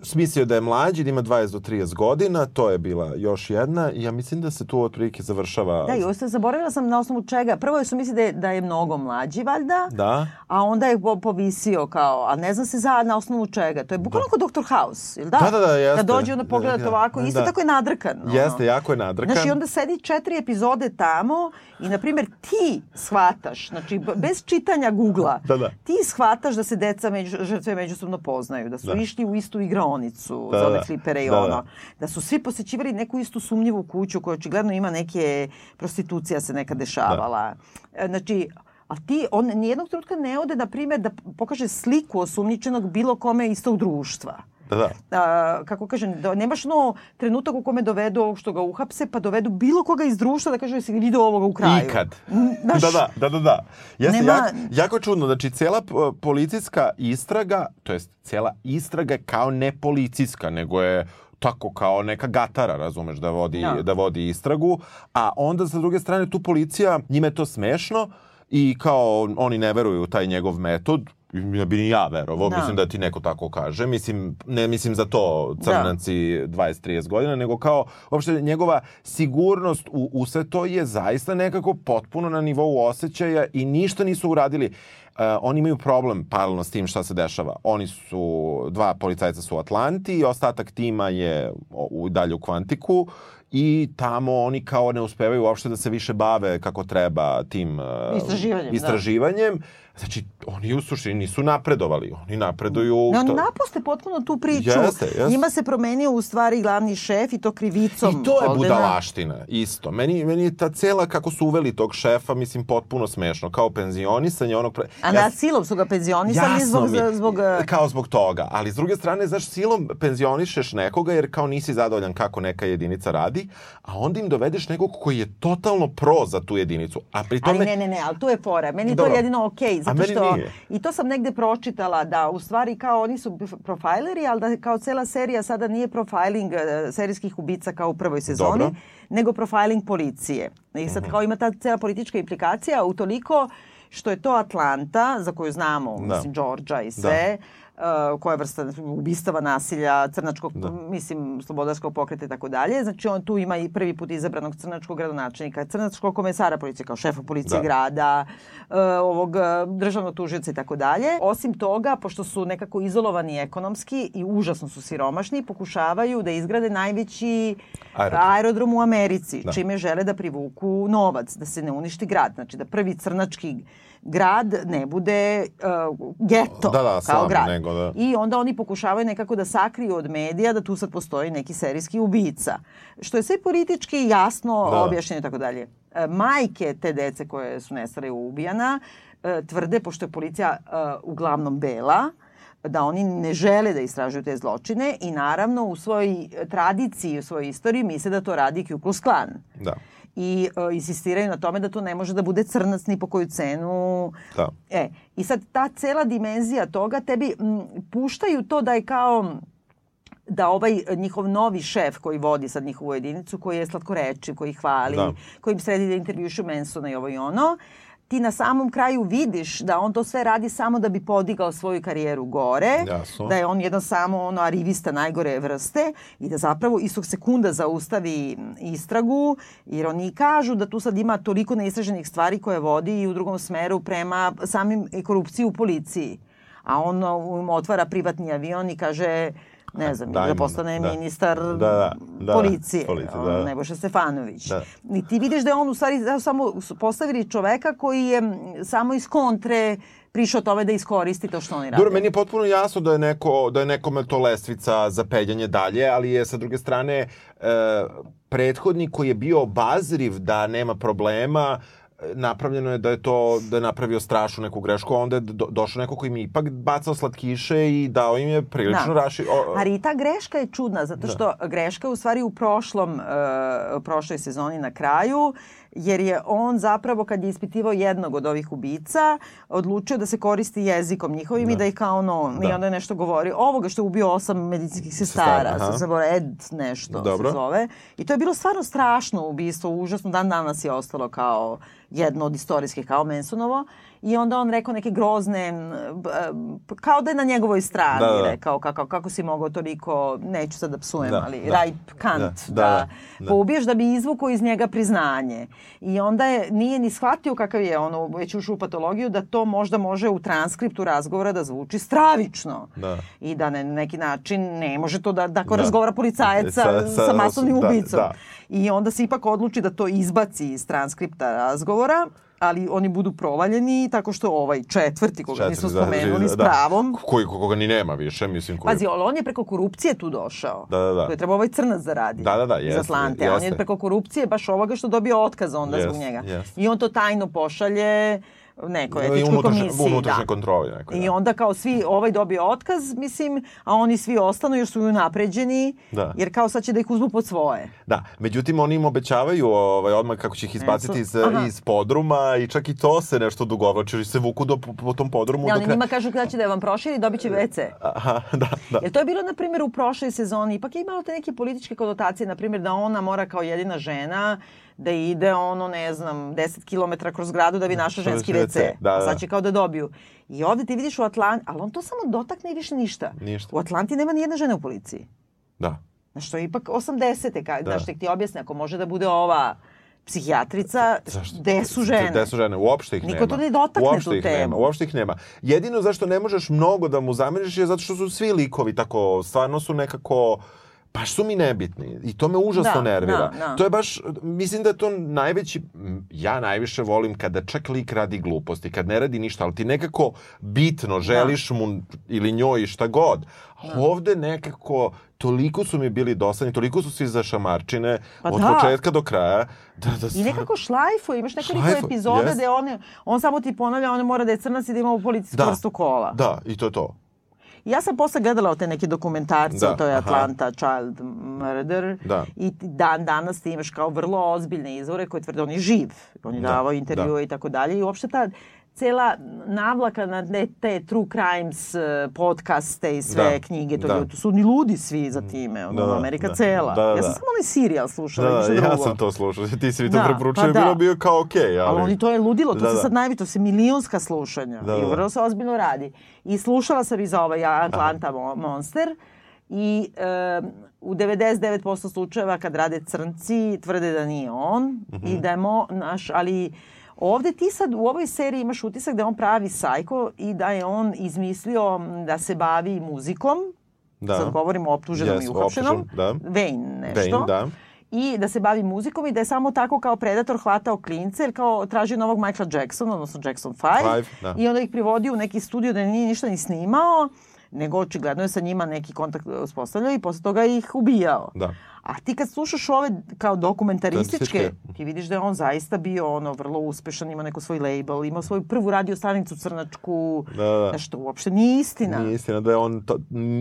smislio da je mlađi, da ima 20 do 30 godina, to je bila još jedna i ja mislim da se tu otprilike završava. Da, i ostaje, zaboravila sam na osnovu čega. Prvo su mislili da je, da je mnogo mlađi, valjda, da. a onda je povisio kao, a ne znam se za na osnovu čega. To je bukvalno da. kod Dr. House, ili da? Da, da, da, jeste. Da dođe onda pogledate da, ovako, isto da. tako je nadrkan. Ono. Jeste, jako je nadrkan. Znači, onda sedi četiri epizode tamo i, na primjer, ti shvataš, znači, bez čitanja Google-a, da, da. ti shvataš da se deca među, žrtve međusobno poznaju, da su da. išli u istu igra igraonicu Da, za da. flipere i Da, ono. da. Da su svi posećivali neku istu sumnjivu kuću koja očigledno ima neke prostitucija se neka dešavala. E, Znači, a ti, on nijednog trenutka ne ode, na primjer, da pokaže sliku osumnjičenog bilo kome iz tog društva. Da, da. A, kako kažem, da, nemaš no trenutak u kome dovedu ovog što ga uhapse, pa dovedu bilo koga iz društva da kaže jesi li video ovoga u kraju. Ikad. Znaš, Da, da, da, da, da. Jeste, Nema- jako, jako čudno. Znači, cijela p- policijska istraga, to jest cijela istraga je kao ne policijska, nego je tako kao neka gatara, razumeš, da vodi, Da. da vodi istragu, a onda sa druge strane tu policija, njima je to smešno i kao oni ne veruju u taj njegov metod, ja bi ni ja verovao, Da. mislim da ti neko tako kaže. Mislim, ne mislim za to crnanci 20-30 godina, nego kao uopšte njegova sigurnost u, u sve to je zaista nekako potpuno na nivou osjećaja i ništa nisu uradili. Uh, oni imaju problem paralelno s tim šta se dešava. Oni su, dva policajca su u Atlanti, ostatak tima je u, dalje u Kvantiku i tamo oni kao ne uspevaju uopšte da se više bave kako treba tim uh, Istraživanjem, da. Znači, oni u suštini nisu napredovali. Oni napreduju... Ne, oni napuste potpuno tu priču. Jeste, jeste. Njima se promenio u stvari glavni šef i to krivicom I to je Holdena. budalaština, isto. Meni, meni je ta cela, kako su uveli tog šefa, mislim, potpuno smešno. Kao penzionisanje onog... Pre... A na silom su ga penzionisali zbog, mi, zbog e, kao zbog toga. Ali s druge strane, znaš, silom penzionišeš nekoga jer kao nisi zadovoljan kako neka jedinica radi, a onda im dovedeš nekog koji je totalno pro za tu jedinicu. A pri tome... Ali ne, ne, ne, ali to je fora. Meni je to jedino okej, zato što nije. i to sam negde pročitala da u stvari kao oni su profajleri, ali da kao cela serija sada nije profiling e, serijskih ubica kao u prvoj sezoni, Dobro. nego profiling policije. I sad kao ima ta cela politička implikacija utoliko što je to Atlanta, za koju znamo, Da. mislim, Georgia i sve, uh, koja vrsta ubistava nasilja, crnačkog, Da. mislim, slobodarskog pokreta i tako dalje. Znači, on tu ima i prvi put izabranog crnačkog gradonačelnika, crnačkog komesara policije, kao šefa policije Da. grada, uh, ovog uh, državnog tužioca i tako dalje. Osim toga, pošto su nekako izolovani ekonomski i užasno su siromašni, pokušavaju da izgrade najveći Aerodrom. aerodrom u Americi, Da. čime žele da privuku novac, da se ne uništi grad. Znači, da prvi crnački grad ne bude uh, geto Da, da, kao sam, grad. nego da- I onda oni pokušavaju nekako da sakriju od medija da tu sad postoji neki serijski ubica. Što je sve politički jasno Da. objašnjeno i tako dalje. E, Majke te dece koje su nestale ubijana e, tvrde, pošto je policija e, uglavnom bela, da oni ne žele da istražuju te zločine i naravno u svojoj tradiciji, u svojoj istoriji misle da to radi Ku Klux Klan Da. I e, insistiraju na tome da to ne može da bude crnac ni po koju cenu. Da. E, i sad ta cela dimenzija toga tebi m, puštaju to da je kao da ovaj njihov novi šef koji vodi sad njihovu jedinicu, koji je slatkorečiv, koji hvali, Da. koji im sredi da intervjušu Mansona i ovo i ono, ti na samom kraju vidiš da on to sve radi samo da bi podigao svoju karijeru gore, Jasno. da je on jedan samo ono arivista najgore vrste i da zapravo istog sekunda zaustavi istragu, jer oni kažu da tu sad ima toliko neistraženih stvari koje vodi i u drugom smeru prema samim korupciji u policiji. A on um, otvara privatni avion i kaže ne znam, da Dajmo, postane da. ministar Da, da, da, policije, policije, ono, da. Nebojša Stefanović. Da. I ti vidiš da je on u stvari da, samo postavili čoveka koji je samo iz kontre prišao tome da iskoristi to što oni rade. Dobro, meni je potpuno jasno da je, neko, da je nekome to lestvica za peljanje dalje, ali je sa druge strane e, prethodnik koji je bio obazriv da nema problema, napravljeno je da je to da je napravio strašnu neku grešku, a onda je do, došao neko koji mi je ipak bacao slatkiše i dao im je prilično Da. raši... O, Ali i ta greška je čudna, zato što greška je u stvari u prošlom, uh, prošloj sezoni na kraju, jer je on zapravo kad je ispitivao jednog od ovih ubica, odlučio da se koristi jezikom njihovim i da ih kao ono, i Da. onda je nešto govori, ovoga što je ubio osam medicinskih Sestara, se zaboravio, Ed nešto Dobro. se zove. I to je bilo stvarno strašno ubistvo, užasno, dan danas je ostalo kao jedno od istorijskih, kao Mansonovo. I onda on rekao neke grozne, kao da je na njegovoj strani, Da, da, da. rekao kako, kako si mogao toliko, neću sad da psujem, Da, ali da. rajp kant, Da, da, da, da. poubiješ da bi izvukao iz njega priznanje. I onda je, nije ni shvatio kakav je ono, već ušao u patologiju, da to možda može u transkriptu razgovora da zvuči stravično. Da. I da na neki način ne može to da, da ako Da. razgovara policajac sa, Sa- sa, masovnim da, ubicom. da. I onda se ipak odluči da to izbaci iz transkripta razgovora ali oni budu provaljeni tako što ovaj četvrti, koga Četvrti, nismo da, spomenuli, da, s da. pravom. Koji, koga ni nema više, mislim. Koji... Pazi, ali on je preko korupcije tu došao. Da, da, da. To je trebao ovaj crnac da radi. Da, da, da, Iz jeste, Atlante. A on je jeste. preko korupcije baš ovoga što dobio otkaz onda zbog Jeste, njega. jeste. I on to tajno pošalje nekoj I etičkoj unutrašnje- komisiji. unutrašnje da. kontroli nekoj, I da. onda kao svi, ovaj dobio otkaz, mislim, a oni svi ostanu jer su napređeni, Da. jer kao sad će da ih uzmu pod svoje. Da, međutim oni im obećavaju ovaj, odmah kako će ih izbaciti iz, aha. iz podruma i čak i to se nešto dugovlači, jer se vuku do, po, tom podrumu. Ja, do oni kraja. njima kažu kada će da vam proširi, dobit će WC. Aha, da, da. Jer to je bilo, na primjer, u prošloj sezoni. Ipak je imalo te neke političke konotacije, na primjer, da ona mora kao jedina žena da ide ono, ne znam, 10 km kroz gradu da bi Što je ženski WC, da, da. sad će kao da dobiju. I ovde ti vidiš u Atlanti, ali on to samo dotakne i više ništa. Ništa. U Atlanti nema ni jedne žene u policiji. da. Znaš, to je ipak 80. Ka, Da. Znaš, tek ti objasne, ako može da bude ova psihijatrica, Zašto? gde su žene? Gde su žene? Uopšte ih Niko nema. to ne dotakne Uopšte tu ih temu. Nema. Uopšte ih nema. Jedino zašto ne možeš mnogo da mu zameriš je zato što su svi likovi tako, stvarno su nekako baš su mi nebitni i to me užasno Da, nervira. da, da. To je baš, mislim da je to najveći, ja najviše volim kada čak lik radi gluposti, kad ne radi ništa, ali ti nekako bitno želiš mu ili njoj šta god. A Ovde nekako, toliko su mi bili dosadni, toliko su svi za šamarčine, Pa od da. početka do kraja. Da, da, I nekako šlajfuje, imaš nekoliko Šlajfuje, epizoda jest. gde on, on samo ti ponavlja, on mora da je crnac i da ima u policijsku Da. vrstu kola. Da, i to je to. Ja sam posle gledala te neke dokumentarce, Da, o toj aha. Atlanta Child Murder Da. i dan danas ti imaš kao vrlo ozbiljne izvore koje tvrde on je živ, on je Da, davao intervjue i tako dalje i uopšte ta cela navlaka na te, te true crimes eh, podcaste i sve Da, knjige, to, da. je- to su ni ludi svi za time, ono, Da, da, Amerika da. cela. Da, da, ja sam da. samo onaj serijal slušala, Da, ništa da, drugo. ja sam to slušao. Ti si mi to Da, preporučio, pa je bilo da. bio kao okej, ali... Ali oni to je ludilo, to Da, se da. sad najvi, to se milionska slušanja. Da, I da. vrlo se ozbiljno radi. I slušala sam i za ovaj Atlanta Mo- Monster i e, u 99% slučajeva kad rade crnci tvrde da nije on Mhm. i da je mo, naš, ali ovde ti sad u ovoj seriji imaš utisak da je on pravi sajko i da je on izmislio da se bavi muzikom. Da. Sad govorimo o optuženom Yes, i uhapšenom. da. Nešto Wayne, da. I da se bavi muzikom i da je samo tako kao predator hvatao klince, jer kao traži novog Michaela Jacksona, odnosno Jackson 5, Five, da. i onda ih privodio u neki studio da nije ništa ni snimao, nego očigledno je sa njima neki kontakt uspostavljao i posle toga ih ubijao. Da. A ti kad slušaš ove kao dokumentarističke, ti vidiš da je on zaista bio ono vrlo uspešan, ima neko svoj label, imao svoju prvu radio stanicu crnačku, Da, da. znaš, to uopšte nije istina. Nije istina da je on to,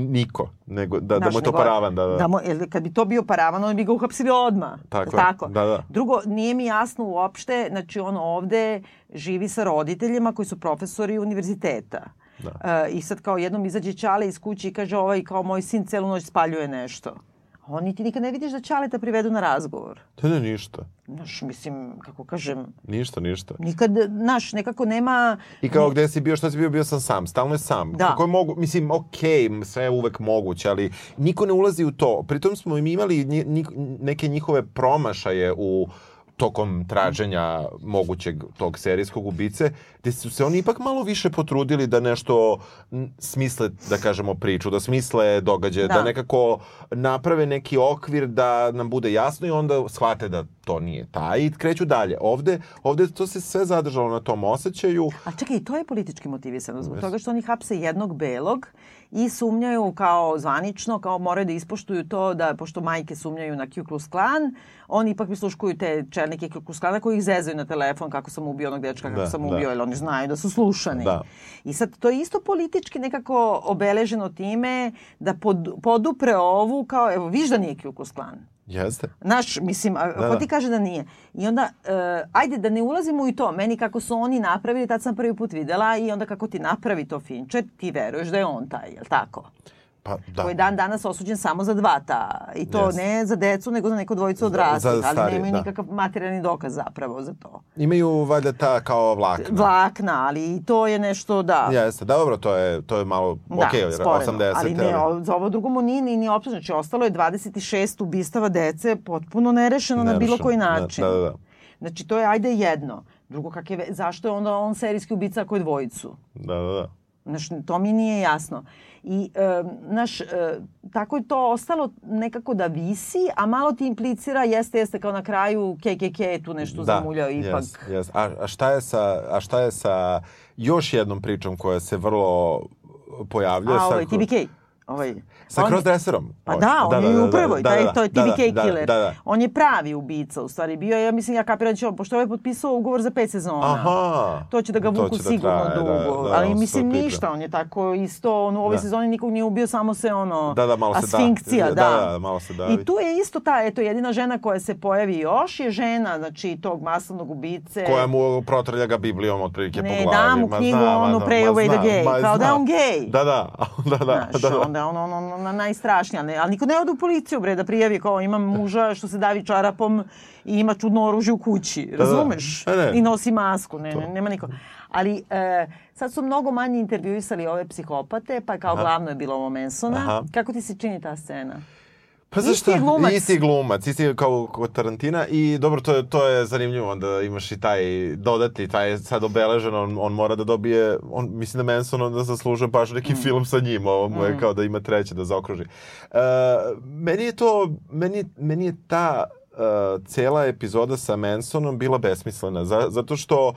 niko, nego da, da Znaš, mu je to nego- paravan, da, da. da mu, kad bi to bio paravan, oni bi ga uhapsili odmah. Tako tako? da, da. Drugo, nije mi jasno uopšte, znači on ovde živi sa roditeljima koji su profesori univerziteta. Da. E, I sad kao jednom izađe Ćale iz kuće i kaže ovaj kao moj sin celu noć spaljuje nešto. Oni ti nikad ne vidiš da Ćaleta privedu na razgovor. Ne, ne, ništa. Znaš, mislim, kako kažem, Ništa, ništa. nikad, znaš, nekako nema... I kao gde si bio, šta si bio, bio sam sam. Stalno je sam. Da. Kako je mogu, mislim, okej, sve je uvek moguće, ali niko ne ulazi u to. Pritom smo im imali neke njihove promašaje u tokom traženja mogućeg tog serijskog ubice, gde su se oni ipak malo više potrudili da nešto smisle, da kažemo, priču, da smisle događaje, da. Da. da nekako naprave neki okvir da nam bude jasno i onda shvate da to nije taj i kreću dalje. Ovde, ovde to se sve zadržalo na tom osjećaju. A čekaj, to je politički motivisano zbog toga što oni hapse jednog belog i sumnjaju kao zvanično, kao moraju da ispoštuju to da, pošto majke sumnjaju na Ku Klux Klan, oni ipak prisluškuju te čelnike Ku Klux Klana koji ih zezaju na telefon kako sam ubio onog dečka, kako Da, sam da. ubio, jer oni znaju da su slušani. Da. I sad to je isto politički nekako obeleženo time da pod, podupre ovu kao, evo, viš da nije Ku Klux Klan. Jeste. Znaš, mislim, Da, ko da. ti kaže da nije? I onda, e, ajde da ne ulazimo u to. Meni kako su oni napravili, tad sam prvi put videla i onda kako ti napravi to Fincher, ti veruješ da je on taj, jel tako? Pa da. Koji je dan danas osuđen samo za dva ta. I to Jest. ne za decu, nego za neko dvojicu odraslih. za Ali starije, nemaju da. nikakav materijalni dokaz zapravo za to. Imaju valjda ta kao vlakna. Vlakna, ali i to je nešto, da. Jeste, da, dobro, to je, to je malo, Da, okej, sporedno. 80. ali ne, o- za ovo drugo mu nije ni, ni optuženo. Znači, ostalo je 26 ubistava dece potpuno nerešeno na bilo Nerešeno. koji Da, način. da, da, da. Znači, to je ajde jedno. Drugo, kak je, zašto je onda on serijski ubica ako je dvojicu? Da, da, da. Znaš, to mi nije jasno. I, e, znaš, e, tako je to ostalo nekako da visi, a malo ti implicira, jeste, jeste, kao na kraju KKK je tu nešto da, zamuljao ipak. Yes, yes. A, a, šta je sa, a šta je sa još jednom pričom koja se vrlo pojavljuje? A, ovaj, TBK. Ovaj, Sa on, crossdresserom? Pa da, on da, je da, u prvoj, da, da, taj, to je TBK da, killer. Da, da, da. On je pravi ubica, u stvari bio, ja mislim, ja kapiram da će on, pošto je ovaj potpisao ugovor za pet sezona. Aha. To će da ga vuku da sigurno traje, dugo. Da, da, ali mislim ništa, on je tako isto, on u ovoj da. sezoni nikog nije ubio, samo se ono, da, da, malo asfinkcija. Se da. Da, da, da, malo se davi. I tu je isto ta, eto, jedina žena koja se pojavi još je žena, znači, tog masovnog ubice. Koja mu protrlja ga Biblijom otprilike po glavi. Ne, da mu knjigu, onu Pray Away the Gay, kao da je on gay. Da, da, da, da. Onda on, on, on, najstrašnija. Ne, ali niko ne ode u policiju, bre, da prijavi kao imam muža što se davi čarapom i ima čudno oružje u kući. Da, da. Razumeš? Da, ne. I nosi masku. Ne, ne, nema niko. Ali e, sad su mnogo manje intervjuisali ove psihopate, pa kao Aha. glavno je bilo ovo Mansona. Aha. Kako ti se čini ta scena? Pa? Isti glumac. Isti glumac, isti kao kod Tarantina i dobro, to je, to je zanimljivo, onda imaš i taj dodati, taj sad obeležen, on, on mora da dobije, on, mislim da Manson onda zaslužuje baš neki mm. film sa njim, ovo mu je mm. kao da ima treće da zaokruži. Uh, meni je to, meni, meni je ta uh, cela epizoda sa Mansonom bila besmislena, za, zato što uh,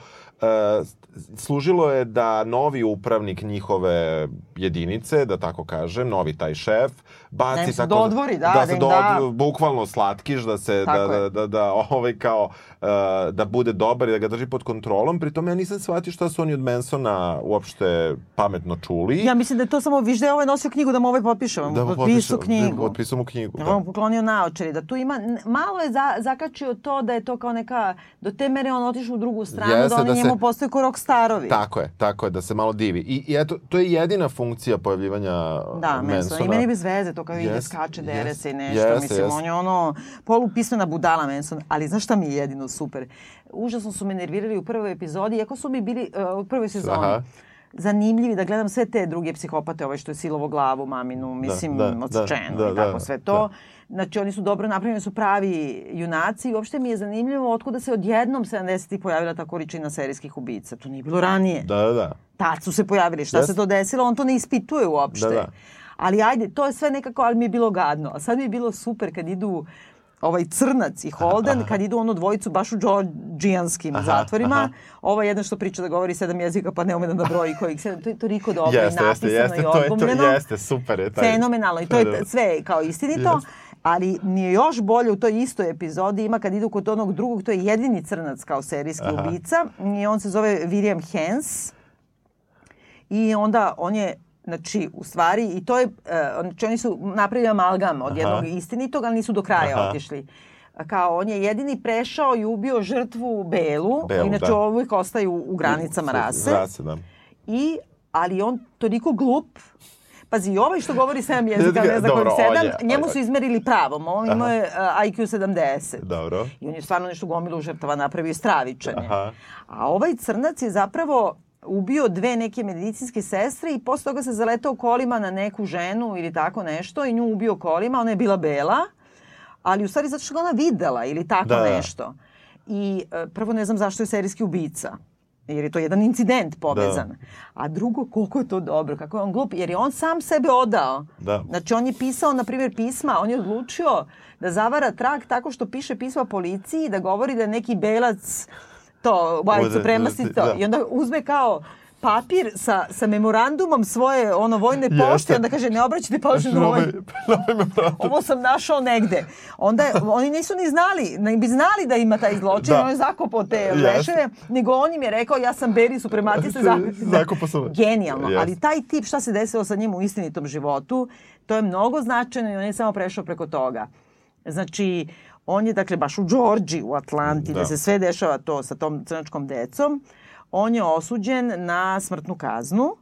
služilo je da novi upravnik njihove jedinice, da tako kažem, novi taj šef, baci da tako... dodvori, da, da, se do, da. bukvalno slatkiš, da se, da, da, da, da, ovaj kao, uh, da bude dobar i da ga drži pod kontrolom. Pri tome ja nisam shvatio šta su oni od Mansona uopšte pametno čuli. Ja mislim da je to samo, viš da je ovaj nosio knjigu da mu ovaj potpiše, da mu potpisao knjigu. Da potpisao mu knjigu, da. On poklonio naočari, da tu ima, malo je za, zakačio to da je to kao neka, do te mere on otišao u drugu stranu, Jeste, da oni da se... postaju ko rockstarovi. Tako je, tako je, da se malo divi. I, i eto, to je jedina funkcija pojavljivanja da, Mansona. I meni bez veze, to kao yes, ide skače, dere yes, se i nešto. Yes, Mislim, yes. on je ono polupismena budala Manson. Ali znaš šta mi je jedino super? Užasno su me nervirali u prvoj epizodi, iako su mi bili uh, u prvoj sezoni. Aha zanimljivi da gledam sve te druge psihopate, ovaj što je silovo glavu, maminu, da, mislim, da, da, odsečeno da, da, i tako da, sve to. Da. Znači, oni su dobro napravljeni, su pravi junaci i uopšte mi je zanimljivo otkuda se odjednom 70-ih pojavila ta količina serijskih ubica. To nije bilo ranije. Da, da, da. Tad su se pojavili. Šta yes. se to desilo? On to ne ispituje uopšte. Da, da. Ali ajde, to je sve nekako, ali mi je bilo gadno. A sad mi je bilo super kad idu ovaj crnac i Holden, aha. kad idu ono dvojicu baš u džordžijanskim zatvorima, aha. ova jedna što priča da govori sedam jezika pa ne ume da broji kojih sedam, to je toliko dobro jeste, i napisano jeste, jeste, i odgumljeno. To je, to, jeste, super je. Taj... Fenomenalno i to je sve kao istinito. Jeste. Ali mi je još bolje u toj istoj epizodi ima kad idu kod onog drugog, to je jedini crnac kao serijski Aha. ubica i on se zove William Hens i onda on je Znači, u stvari, i to je, uh, znači oni su napravili amalgam od Aha. jednog istinitog, ali nisu do kraja Aha. otišli. Kao, on je jedini prešao i ubio žrtvu Belu, Belu inače da. uvijek ostaju u granicama rase. Rase, da. I, ali on toliko glup, Pazi, i ovaj što govori sedam jezika, ne znam kojim sedam, je, njemu su izmerili pravom. On imao je uh, IQ 70. Dobro. I on je stvarno nešto gomilu žrtava napravio stravičanje. Aha. A ovaj crnac je zapravo ubio dve neke medicinske sestre i posle toga se zaletao kolima na neku ženu ili tako nešto i nju ubio kolima. Ona je bila bela, ali u stvari zato što ga ona videla ili tako da. nešto. I e, prvo ne znam zašto je serijski ubica jer je to jedan incident povezan. Da. A drugo, koliko je to dobro, kako je on glup, jer je on sam sebe odao. Da. Znači, on je pisao, na primjer, pisma, on je odlučio da zavara trag tako što piše pisma policiji, da govori da je neki belac to, white supremacy, to. Da. I onda uzme kao papir sa, sa memorandumom svoje ono vojne pošte, onda kaže ne obraćajte pažnju na ovaj, ovo sam našao negde. Onda oni nisu ni znali, ne bi znali da ima taj zločin, da. on je zakopao te leševe, nego on im je rekao ja sam beri suprematista. zakopao sam. Genijalno, yes. ali taj tip šta se desilo sa njim u istinitom životu, to je mnogo značajno i on je samo prešao preko toga. Znači, On je, dakle, baš u Đorđi, u Atlanti, da. da se sve dešava to sa tom crnačkom decom. On je osuđen na smrtnu kaznu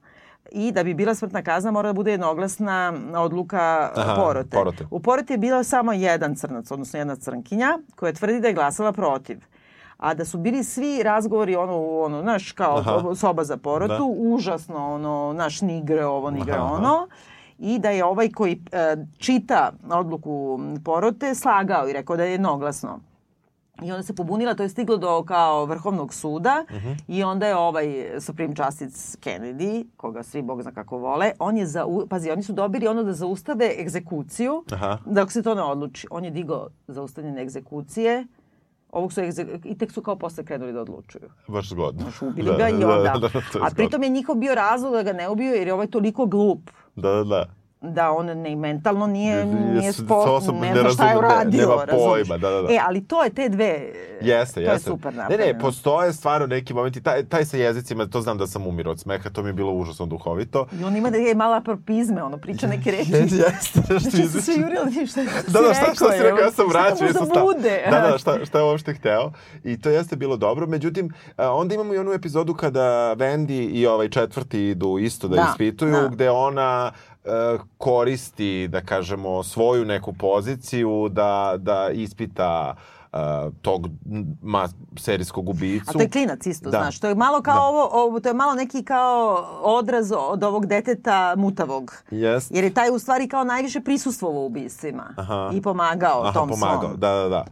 i da bi bila smrtna kazna mora da bude jednoglasna odluka Aha, porote. porote. U porote je bilo samo jedan crnac, odnosno jedna crnkinja, koja tvrdi da je glasala protiv. A da su bili svi razgovori, ono, ono znaš, kao Aha. soba za porotu, da. užasno, ono, naš nigre ovo, nigre Aha. ono i da je ovaj koji e, čita odluku porote slagao i rekao da je jednoglasno. I onda se pobunila, to je stiglo do kao vrhovnog suda Uh -huh. i onda je ovaj Supreme Justice Kennedy, koga svi bog zna kako vole, on je za, pazi, oni su dobili ono da zaustave egzekuciju, Aha. dok se to ne odluči. On je digao zaustavljene egzekucije, ovog su i tek su kao posle krenuli da odlučuju. Baš zgodno. Znaš, ubili ga i onda. Da, da, da, A pritom je njihov bio razlog da ga ne ubiju jer je ovaj toliko glup Da, da, da. Da on ne mentalno nije Je- je- nije s- spo, osobno ne ne zna šta je ne- uradio, nema pojma, da, da, da. E, ali to je te dve, Jeste, to jeste. je super Ne, napravljeno. ne, postoje stvarno neki momenti, taj, taj sa jezicima, to znam da sam umirao od smeha, to mi je bilo užasno duhovito. I on ima da je mala propizme, ono priča neke reči. Jeste, jeste, nešto Znači, se sve jurili, šta, šta Da, da, šta, šta si rekao, ja sam vraćao. Šta da sta- bude? Da, da, šta, šta je uopšte hteo. I to jeste bilo dobro. Međutim, a, onda imamo i onu epizodu kada Wendy i ovaj četvrti idu isto da, Da, ispituju, da. gde ona e, koristi, da kažemo, svoju neku poziciju da, da ispita e, tog ma, serijskog ubicu. A to je klinac isto, Da. znaš. To je malo kao Da. ovo, ovo, to je malo neki kao odraz od ovog deteta mutavog. Jest. Jer je taj u stvari kao najviše prisustvovao u ubistvima. Aha. I pomagao Aha, tom pomagao, svom. da, da, da.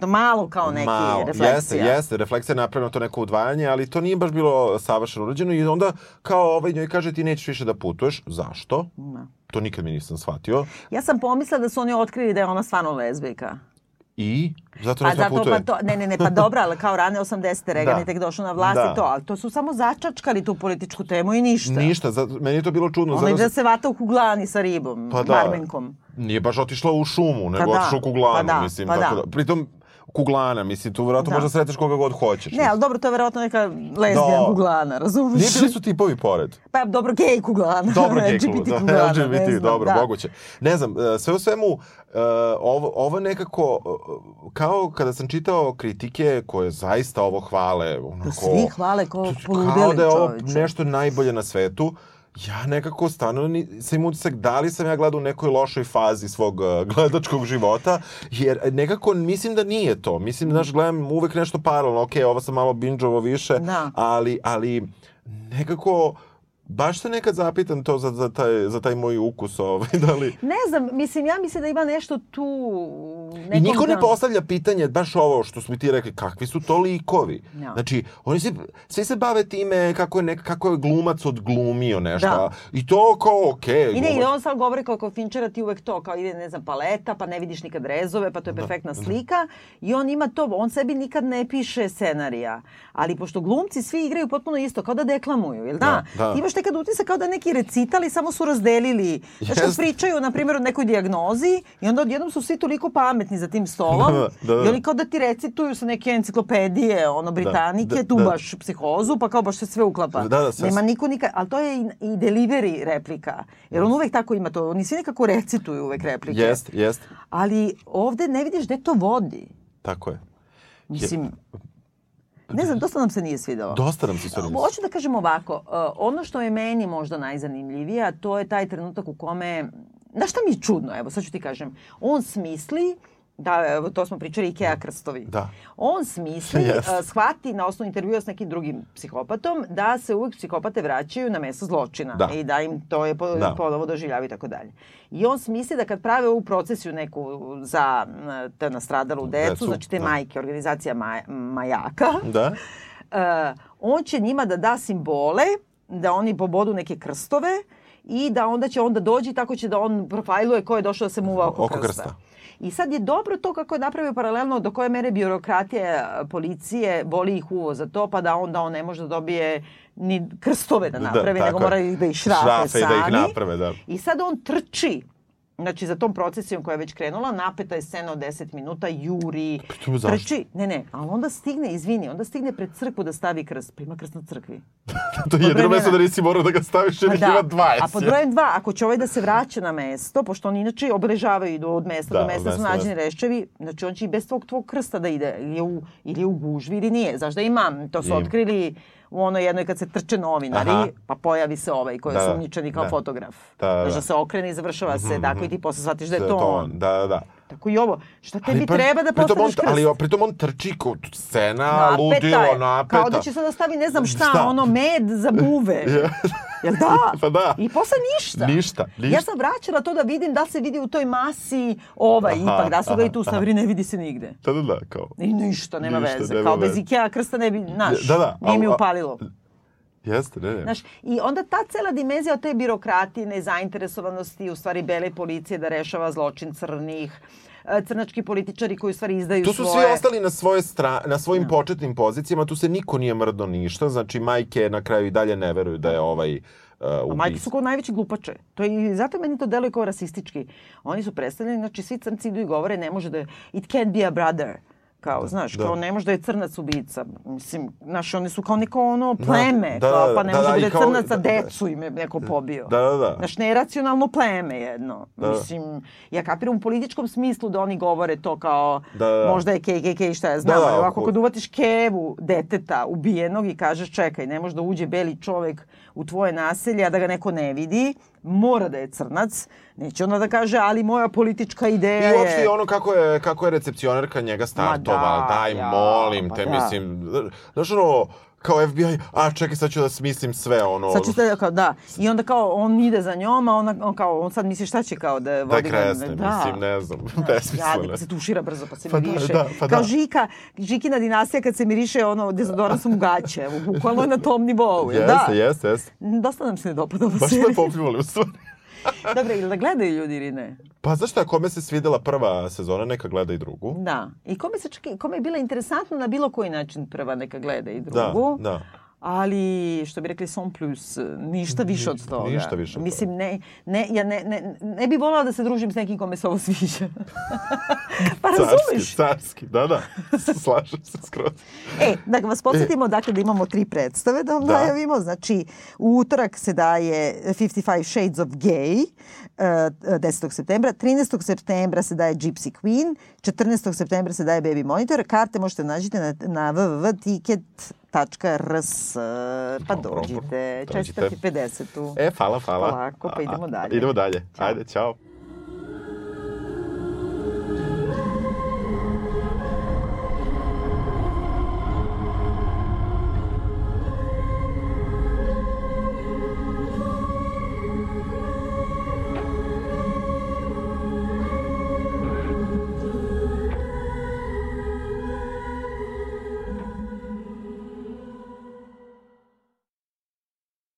To malo kao neki Malo. refleksija. Jeste, jeste, refleksija je napravljena to neko udvajanje, ali to nije baš bilo savršeno urađeno i onda kao ovaj njoj kaže ti nećeš više da putuješ. Zašto? Da. To nikad mi nisam shvatio. Ja sam pomislila da su oni otkrili da je ona stvarno lezbijka. I? Zato Pa zato pa to, ne, ne, ne, pa dobra, ali kao rane 80. Reagan Da. je tek došao na vlast Da. i to, ali to su samo začačkali tu političku temu i ništa. Ništa, za, meni je to bilo čudno. Zato ide da se vata u kuglani sa ribom, Pa da. barmenkom. Nije baš otišla u šumu, nego Pa da, otišla u kuglanu, pa da, mislim. pa tako da. da. Pritom, kuglana, mislim, tu vjerojatno Da. možda sreteš koga god hoćeš. Ne, ali dobro, to je verovatno neka lezbijan Da. kuglana, razumiješ? Nije bili su tipovi pored. Pa dobro, gej kuglana. Dobro, gej klub, da, kuglana, ne LGBT, znam, dobro, da. moguće. Ne znam, e, sve u svemu, e, ovo, ovo nekako, e, kao kada sam čitao kritike koje zaista ovo hvale, onako... svi hvale poludeli, Kao da je ovo nešto najbolje na svetu, ja nekako stvarno ni, sam imao utisak da li sam ja gledao u nekoj lošoj fazi svog e, gledačkog života, jer nekako mislim da nije to. Mislim da znaš, gledam uvek nešto paralelno, ok, ovo sam malo binđovo više, Da. ali, ali nekako baš se nekad zapitam to za, za, taj, za taj moj ukus, ovaj, da li... Ne znam, mislim, ja mislim da ima nešto tu... I niko ne da- postavlja pitanje, baš ovo što smo ti rekli, kakvi su to likovi. Ja. Znači, oni se, svi se bave time kako je, nek, kako je glumac odglumio nešto. Da. I to kao, okej, I ne, i glumac- on sad govori kao kod Finčera ti uvek to, kao ide, ne znam, paleta, pa ne vidiš nikad rezove, pa to je Da, perfektna slika. I on ima to, on sebi nikad ne piše scenarija. Ali pošto glumci svi igraju potpuno isto, kao da deklamuju, jel da? Da, da. Ti imaš nekad utisak kao da neki recitali samo su razdelili. Znači, Jeste. pričaju, na primjer, o nekoj dijagnozi i onda odjednom su svi toliko pametni za tim stolom. Da, da, da. I oni kao da ti recituju sa neke enciklopedije, ono, britanike, da, tu da. baš psihozu, pa kao baš se sve uklapa. Da, da, sve- Nema niko nikad, ali to je i, i delivery replika. Jer on uvek tako ima to, oni svi nekako recituju uvek replike. Jest, jest. Ali ovde ne vidiš gde to vodi. Tako je. Mislim, ne znam, dosta nam se nije svidelo. Dosta nam se sve Hoću da kažem ovako, uh, ono što je meni možda najzanimljivije, a to je taj trenutak u kome, znaš šta mi je čudno, evo sad ću ti kažem, on smisli Da, to smo pričali, Ikea krstovi. Da. On smisli, Jeste. uh, shvati na osnovu intervjua s nekim drugim psihopatom da se uvijek psihopate vraćaju na mesto zločina Da. i da im to je po, Da. ponovo doživljavaju i tako dalje. I on smisli da kad prave ovu procesiju neku za m, te nastradalu decu, Decu, znači te da. majke, organizacija Maj, Majaka, Da? uh, on će njima da da simbole, da oni pobodu neke krstove i da onda će onda dođi tako će da on profajluje ko je došao da se muva oko, Oko krsta. krsta. I sad je dobro to kako je napravio paralelno do koje mere birokratije policije boli ih uvo za to, pa da onda on ne može da dobije ni krstove da napravi, nego tako mora ih da ih šrafe, Šrafe sami. i da ih naprave, da. I sad on trči Znači, za tom procesijom koja je već krenula, napeta je scena od 10 minuta, juri, trči. Ne, ne, ali onda stigne, izvini, onda stigne pred crkvu da stavi krst. Pa ima krst na crkvi. to je jedino mesto da nisi morao da ga staviš jer Pa ih ima 20. A pod brojem dva, ako će ovaj da se vraća na mesto, pošto oni inače obeležavaju idu od mesta Da, do mesta su nađeni reščevi, znači on će i bez tvog, tvog krsta da ide, ili je u, ili je u gužvi ili nije. Znaš da imam, to su Ima. otkrili u onoj jednoj kad se trče novinari, Aha. pa pojavi se ovaj koji je Da, da. sumnjičeni kao Da. fotograf. Da, da, da. da se okrene i završava se, tako i ti posle shvatiš da je Da to on. Da, da, da. Tako i ovo. Šta tebi Ali pa- treba da postaneš krst? Ali pritom on trči kod scena, Napeta ludilo, je. napeta. Kao da će sad da stavi ne znam šta, Šta? ono med za buve. Jel da? Pa da. I posle ništa. Ništa, ništa. Ja sam vraćala to da vidim da se vidi u toj masi ovaj, Aha, ipak, da su ga i tu aha, stavili, ne vidi se nigde. Da, da, da, kao. I ništa, nema Ništa, veze. nema Kao bez veze. Ikea krsta ne bi, znaš, Da, da, nije mi al- a- upalilo. Jeste, ne, ne. Znaš, I onda ta cela dimenzija od te birokratije, nezainteresovanosti, u stvari bele policije da rešava zločin crnih, e, crnački političari koji u stvari izdaju Tu su svoje... svi ostali na svoje stra, na svojim početnim pozicijama, tu se niko nije mrdo ništa, znači majke na kraju i dalje ne veruju da je ovaj uh, A majke su kao najveći glupače. To je, zato meni to deluje kao rasistički. Oni su predstavljeni, znači svi crnci idu i govore ne može da je, it can't be a brother. Kao, znaš, da. kao ne može da je crnac ubica. Mislim, znaš, oni su kao neko ono pleme. da, kao, da, pa ne da, može da, da, bude kao- crnac, a da, da. decu im je neko pobio. Da, da, da. Znaš, neracionalno pleme jedno. Da. Mislim, ja kapiram u političkom smislu da oni govore to kao Da, da, da. možda je KKK šta ja znam. Da, da, ovako ako- kad uvatiš kevu deteta ubijenog i kažeš čekaj, ne može da uđe beli čovek u tvoje naselje, a da ga neko ne vidi, mora da je crnac. Neće onda da kaže, ali moja politička ideja I uopšte je... ono kako je, kako je recepcionerka njega startovala, da, daj ja, molim pa te, da. mislim, znaš ono, kao FBI, a čekaj sad ću da smislim sve ono, Sad ću te, kao, da. I onda kao on ide za njom, a ona, on kao, on sad misli šta će kao da vodi ga- kresne, mislim, ne znam, besmislene. Jadik se tušira brzo pa se Pa da, miriše. da, pa Kao da. Žika, Žikina dinastija kad se miriše ono dezodorans u gaće. Bukvalno je na tom nivou. jel Jeste, da? jeste, jeste. Dosta nam se ne dopada ova Baš me popljuvali u stvari. Dobro, ili da gledaju ljudi ili ne? Pa znaš šta, kome se svidela prva sezona, neka gleda i drugu. Da. I kome, se čak, kome je bila interesantna na bilo koji način prva neka gleda i Da, drugu. da. Ali, što bi rekli, son plus, ništa više od toga. ništa više od Mislim, ne, ne, ja ne, ne, ne bi volala da se družim s nekim kome se ovo sviđa. pa Carski, razumeš? carski, da, da, slažem se skroz. E, da vas podsjetimo, dakle, da imamo tri predstave da vam Da. najavimo. Znači, u utorak se daje 55 Shades of Gay, uh, 10. septembra. 13. septembra se daje Gypsy Queen. 14. septembra se daje Baby Monitor. Karte možete nađite na, na www.ticket.rs. Pa dođite. dođite. 450 tu. E, hvala, hvala. Polako, pa idemo A, a, dalje. Idemo dalje. Ćao. Ajde, čao.